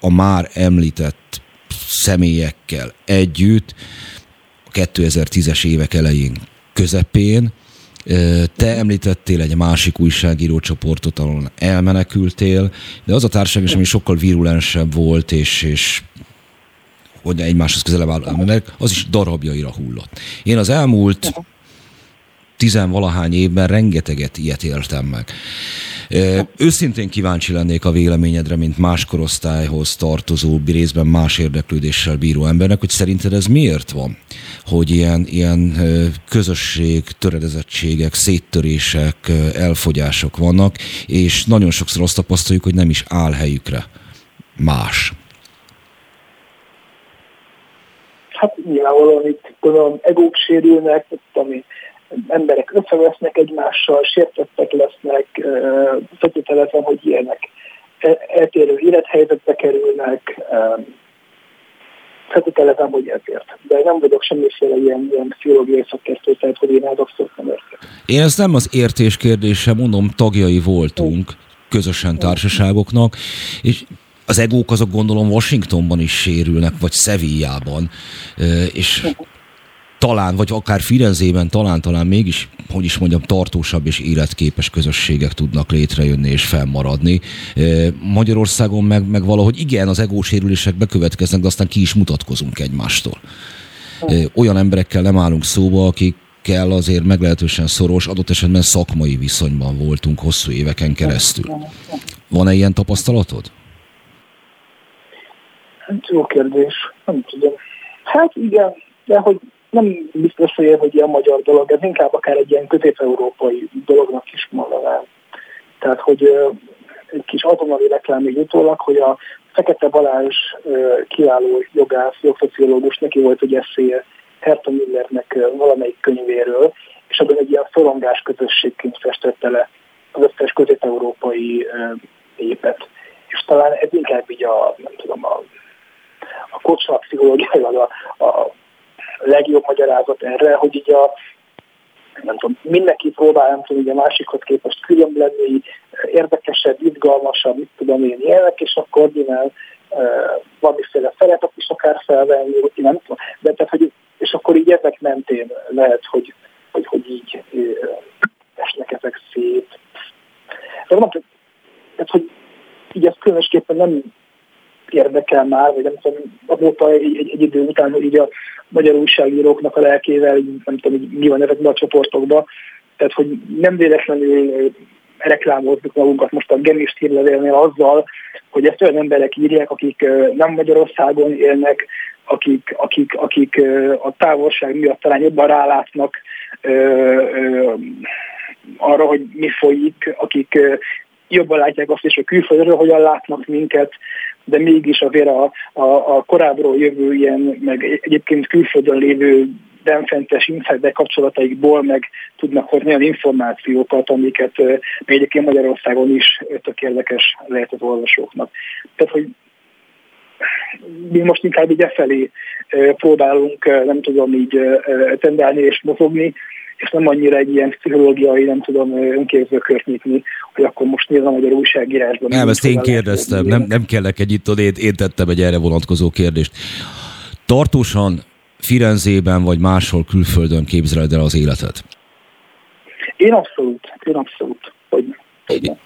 a már említett személyekkel együtt, a 2010-es évek elején közepén, te említettél egy másik újságírócsoportot, ahol elmenekültél, de az a társaság is, ami sokkal virulensebb volt, és, és hogy egymáshoz közelebb áll, az is darabjaira hullott. Én az elmúlt tizenvalahány évben rengeteget ilyet éltem meg. Őszintén kíváncsi lennék a véleményedre, mint más korosztályhoz tartozó, részben más érdeklődéssel bíró embernek, hogy szerinted ez miért van? Hogy ilyen, ilyen közösség, töredezettségek, széttörések, elfogyások vannak, és nagyon sokszor azt tapasztaljuk, hogy nem is áll helyükre más. Hát nyilvánvalóan itt tudom, egók sérülnek, ami emberek összevesznek egymással, sértettek lesznek, feltételezem, hogy ilyenek eltérő élethelyzetbe kerülnek. feltételezem, hogy ezért. De nem vagyok semmiféle ilyen, ilyen pszichológiai szakértő, tehát hogy én abszolút nem értek. Én ezt nem az értés kérdése, mondom, tagjai voltunk közösen társaságoknak, és az egók azok gondolom Washingtonban is sérülnek, vagy Sevillában, és talán, vagy akár Firenzében talán, talán mégis, hogy is mondjam, tartósabb és életképes közösségek tudnak létrejönni és fennmaradni. Magyarországon meg, meg valahogy igen, az egósérülések bekövetkeznek, de aztán ki is mutatkozunk egymástól. Olyan emberekkel nem állunk szóba, akik kell azért meglehetősen szoros, adott esetben szakmai viszonyban voltunk hosszú éveken keresztül. Van-e ilyen tapasztalatod? Jó kérdés, nem tudom. Hát igen, de hogy nem biztos, hogy, hogy ilyen magyar dolog, ez inkább akár egy ilyen közép-európai dolognak is mondanám. Tehát, hogy egy kis azonnali reklám még utólag, hogy a Fekete Balázs kiváló jogász, jogszociológus, neki volt egy eszéje Herta Müllernek valamelyik könyvéről, és abban egy ilyen szorongás közösségként festette le az összes közép-európai épet. És talán ez inkább így a, nem tudom, a, a kocsma pszichológiailag a, a legjobb magyarázat erre, hogy így a nem tudom, mindenki próbál, nem tudom, a másikhoz képest külön lenni, érdekesebb, izgalmasabb, mit tudom én ilyenek, és akkor nyilván uh, valamiféle szeretet is akár felvenni, hogy nem tudom, de tehát, hogy, és akkor így ezek mentén lehet, hogy, hogy, hogy így esnek ezek szét. De mondom, tehát, hogy így ez különösképpen nem érdekel már, vagy nem tudom, azóta egy, egy, idő után, hogy így a magyar újságíróknak a lelkével, nem tudom, hogy mi van ezekben a csoportokban, tehát hogy nem véletlenül reklámozzuk magunkat most a Gemist hírlevélnél azzal, hogy ezt olyan emberek írják, akik nem Magyarországon élnek, akik, akik, akik a távolság miatt talán jobban rálátnak arra, hogy mi folyik, akik jobban látják azt is, hogy külföldről hogyan látnak minket, de mégis azért a, a, a korábbról jövő ilyen, meg egyébként külföldön lévő benfentes insider kapcsolataikból meg tudnak hozni olyan információkat, amiket még egyébként Magyarországon is tök érdekes lehet az olvasóknak. Tehát, hogy mi most inkább így e felé próbálunk, nem tudom, így tendálni és mozogni, és nem annyira egy ilyen pszichológiai, nem tudom, önképzőkört nyitni, hogy akkor most nézem a magyar újságírásban. Nem, ezt én kérdeztem, nem, nem kellek egy itt én, én tettem egy erre vonatkozó kérdést. Tartósan Firenzében vagy máshol külföldön képzeled el az életet? Én abszolút, én abszolút, hogy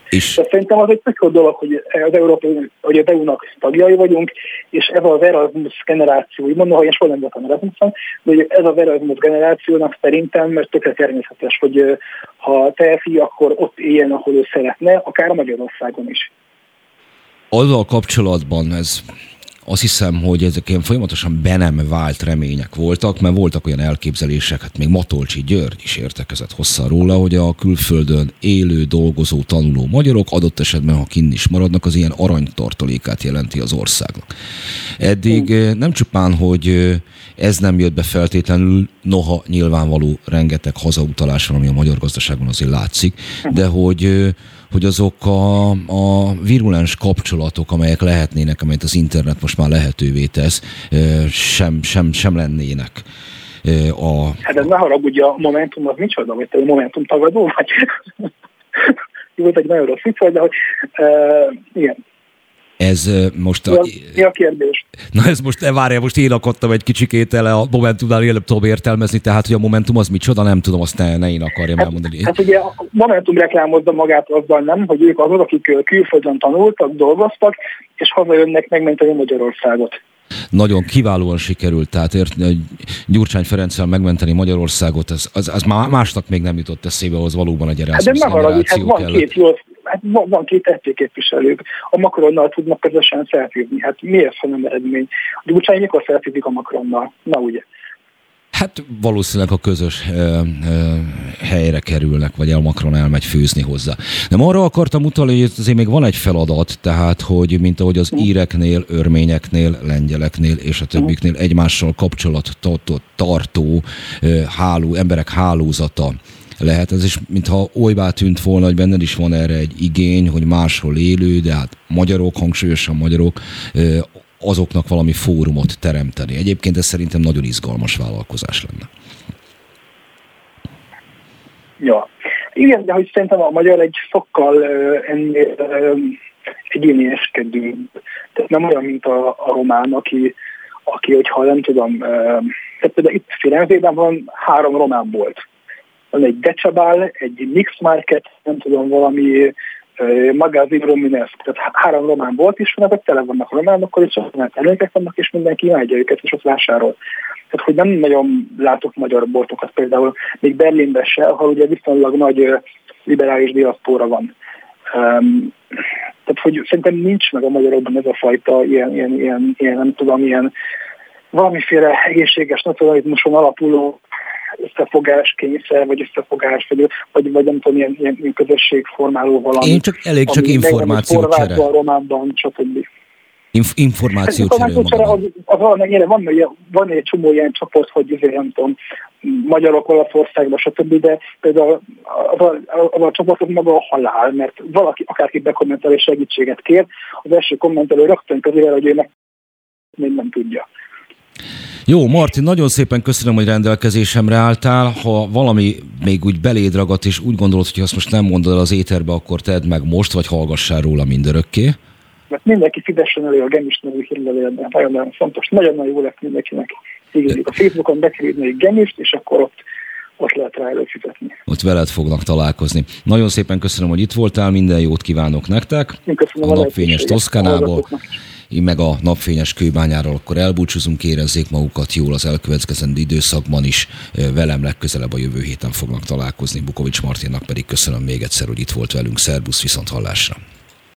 és... De szerintem az egy tök jó dolog, hogy az Európai, hogy az EU-nak tagjai vagyunk, és ez az Erasmus generáció, így mondom, hogy én soha nem voltam Erasmuson, de hogy ez az Erasmus generációnak szerintem, mert tökre természetes, hogy ha teheti, akkor ott éljen, ahol ő szeretne, akár Magyarországon is. Azzal kapcsolatban ez azt hiszem, hogy ezek ilyen folyamatosan be nem vált remények voltak, mert voltak olyan elképzelések, hát még Matolcsi György is értekezett hosszan róla, hogy a külföldön élő, dolgozó, tanuló magyarok adott esetben, ha kinn is maradnak, az ilyen aranytartalékát jelenti az országnak. Eddig nem csupán, hogy ez nem jött be feltétlenül, noha nyilvánvaló rengeteg hazautalás van, ami a magyar gazdaságban azért látszik, de hogy eh, hogy azok a, a virulens kapcsolatok, amelyek lehetnének, amelyet az internet most már lehetővé tesz, sem, sem, sem lennének. A, hát ez ne haragudj, a Momentum az micsoda, vagy te Momentum tagadó vagy? Jó, egy nagyon rossz vicc, de hogy uh, igen, ez most... A, mi a kérdés? Na ez most, várja, most én akadtam egy kicsikét ele a Momentumnál, én tudom értelmezni, tehát hogy a Momentum az micsoda, nem tudom, azt ne, ne én akarjam hát, elmondani. Hát ugye a Momentum reklámozza magát azzal nem, hogy ők azok, akik külföldön tanultak, dolgoztak, és hazajönnek megmenteni Magyarországot nagyon kiválóan sikerült, tehát ért, Gyurcsány Ferenccel megmenteni Magyarországot, az, az, az másnak még nem jutott eszébe, az valóban egy Erasmus hát de generáció hát van két jó van, van két értéképviselők, a Macronnal tudnak közösen szelfízni. Hát miért ha nem eredmény? A Gyurcsány mikor szelfízik a Macronnal? Na ugye. Hát valószínűleg a közös ö, ö, helyre kerülnek, vagy el Macron elmegy főzni hozzá. De arra akartam utalni, hogy azért még van egy feladat, tehát, hogy mint ahogy az íreknél, örményeknél, lengyeleknél és a többiknél egymással kapcsolat tartó háló, emberek hálózata lehet ez is, mintha olybá tűnt volna, hogy benned is van erre egy igény, hogy máshol élő, de hát magyarok, hangsúlyosan magyarok, azoknak valami fórumot teremteni. Egyébként ez szerintem nagyon izgalmas vállalkozás lenne. Ja, igen, de hogy szerintem a magyar egy sokkal ennél egyénieskedő. Tehát nem olyan, mint a, a román, aki, aki hogyha nem tudom, tehát például itt Firenzében van három román volt. Van egy Decebal, egy Mix Market, nem tudom, valami magazin Rominesque, tehát három román volt is, vannak, tele vannak románokkal, és román termékek vannak, és mindenki imádja őket, és ott vásárol. Tehát, hogy nem nagyon látok magyar boltokat például, még Berlinben se, ahol ugye viszonylag nagy liberális diaszpóra van. Um, tehát, hogy szerintem nincs meg a magyarokban ez a fajta ilyen, ilyen, ilyen, ilyen nem tudom, ilyen valamiféle egészséges nacionalizmuson alapuló összefogás kényszer, vagy összefogás, vagy, vagy, vagy nem tudom, ilyen, ilyen közösségformáló valami. Én csak elég csak információt csere. románban, stb. Inf- információ csere az, az valamennyire van, van egy csomó ilyen csoport, hogy azért nem tudom, magyarok Olaszországban, stb., de például az a, az a csoportok maga a halál, mert valaki, akárki bekommentel és segítséget kér, az első kommentelő rögtön közével, hogy ő meg még nem tudja. Jó, Martin, nagyon szépen köszönöm, hogy rendelkezésemre álltál. Ha valami még úgy beléd ragadt, és úgy gondolod, hogy azt most nem mondod el az éterbe, akkor tedd meg most, vagy hallgassál róla mindörökké. Mert mindenki fizessen elő a Gemis nevű hírlevélben. Nagyon-nagyon fontos. Nagyon-nagyon jó lett mindenkinek. Ígérik a Facebookon bekérni egy Gemist, és akkor ott ott lehet rá előfizetni. Ott veled fognak találkozni. Nagyon szépen köszönöm, hogy itt voltál, minden jót kívánok nektek. Köszönöm a, a napfényes Toszkánából. Meg a napfényes kőbányáról akkor elbúcsúzunk, érezzék magukat jól az elkövetkezendő időszakban is. Velem legközelebb a jövő héten fognak találkozni. Bukovics Martinnak pedig köszönöm még egyszer, hogy itt volt velünk. Szerbusz, viszont hallásra.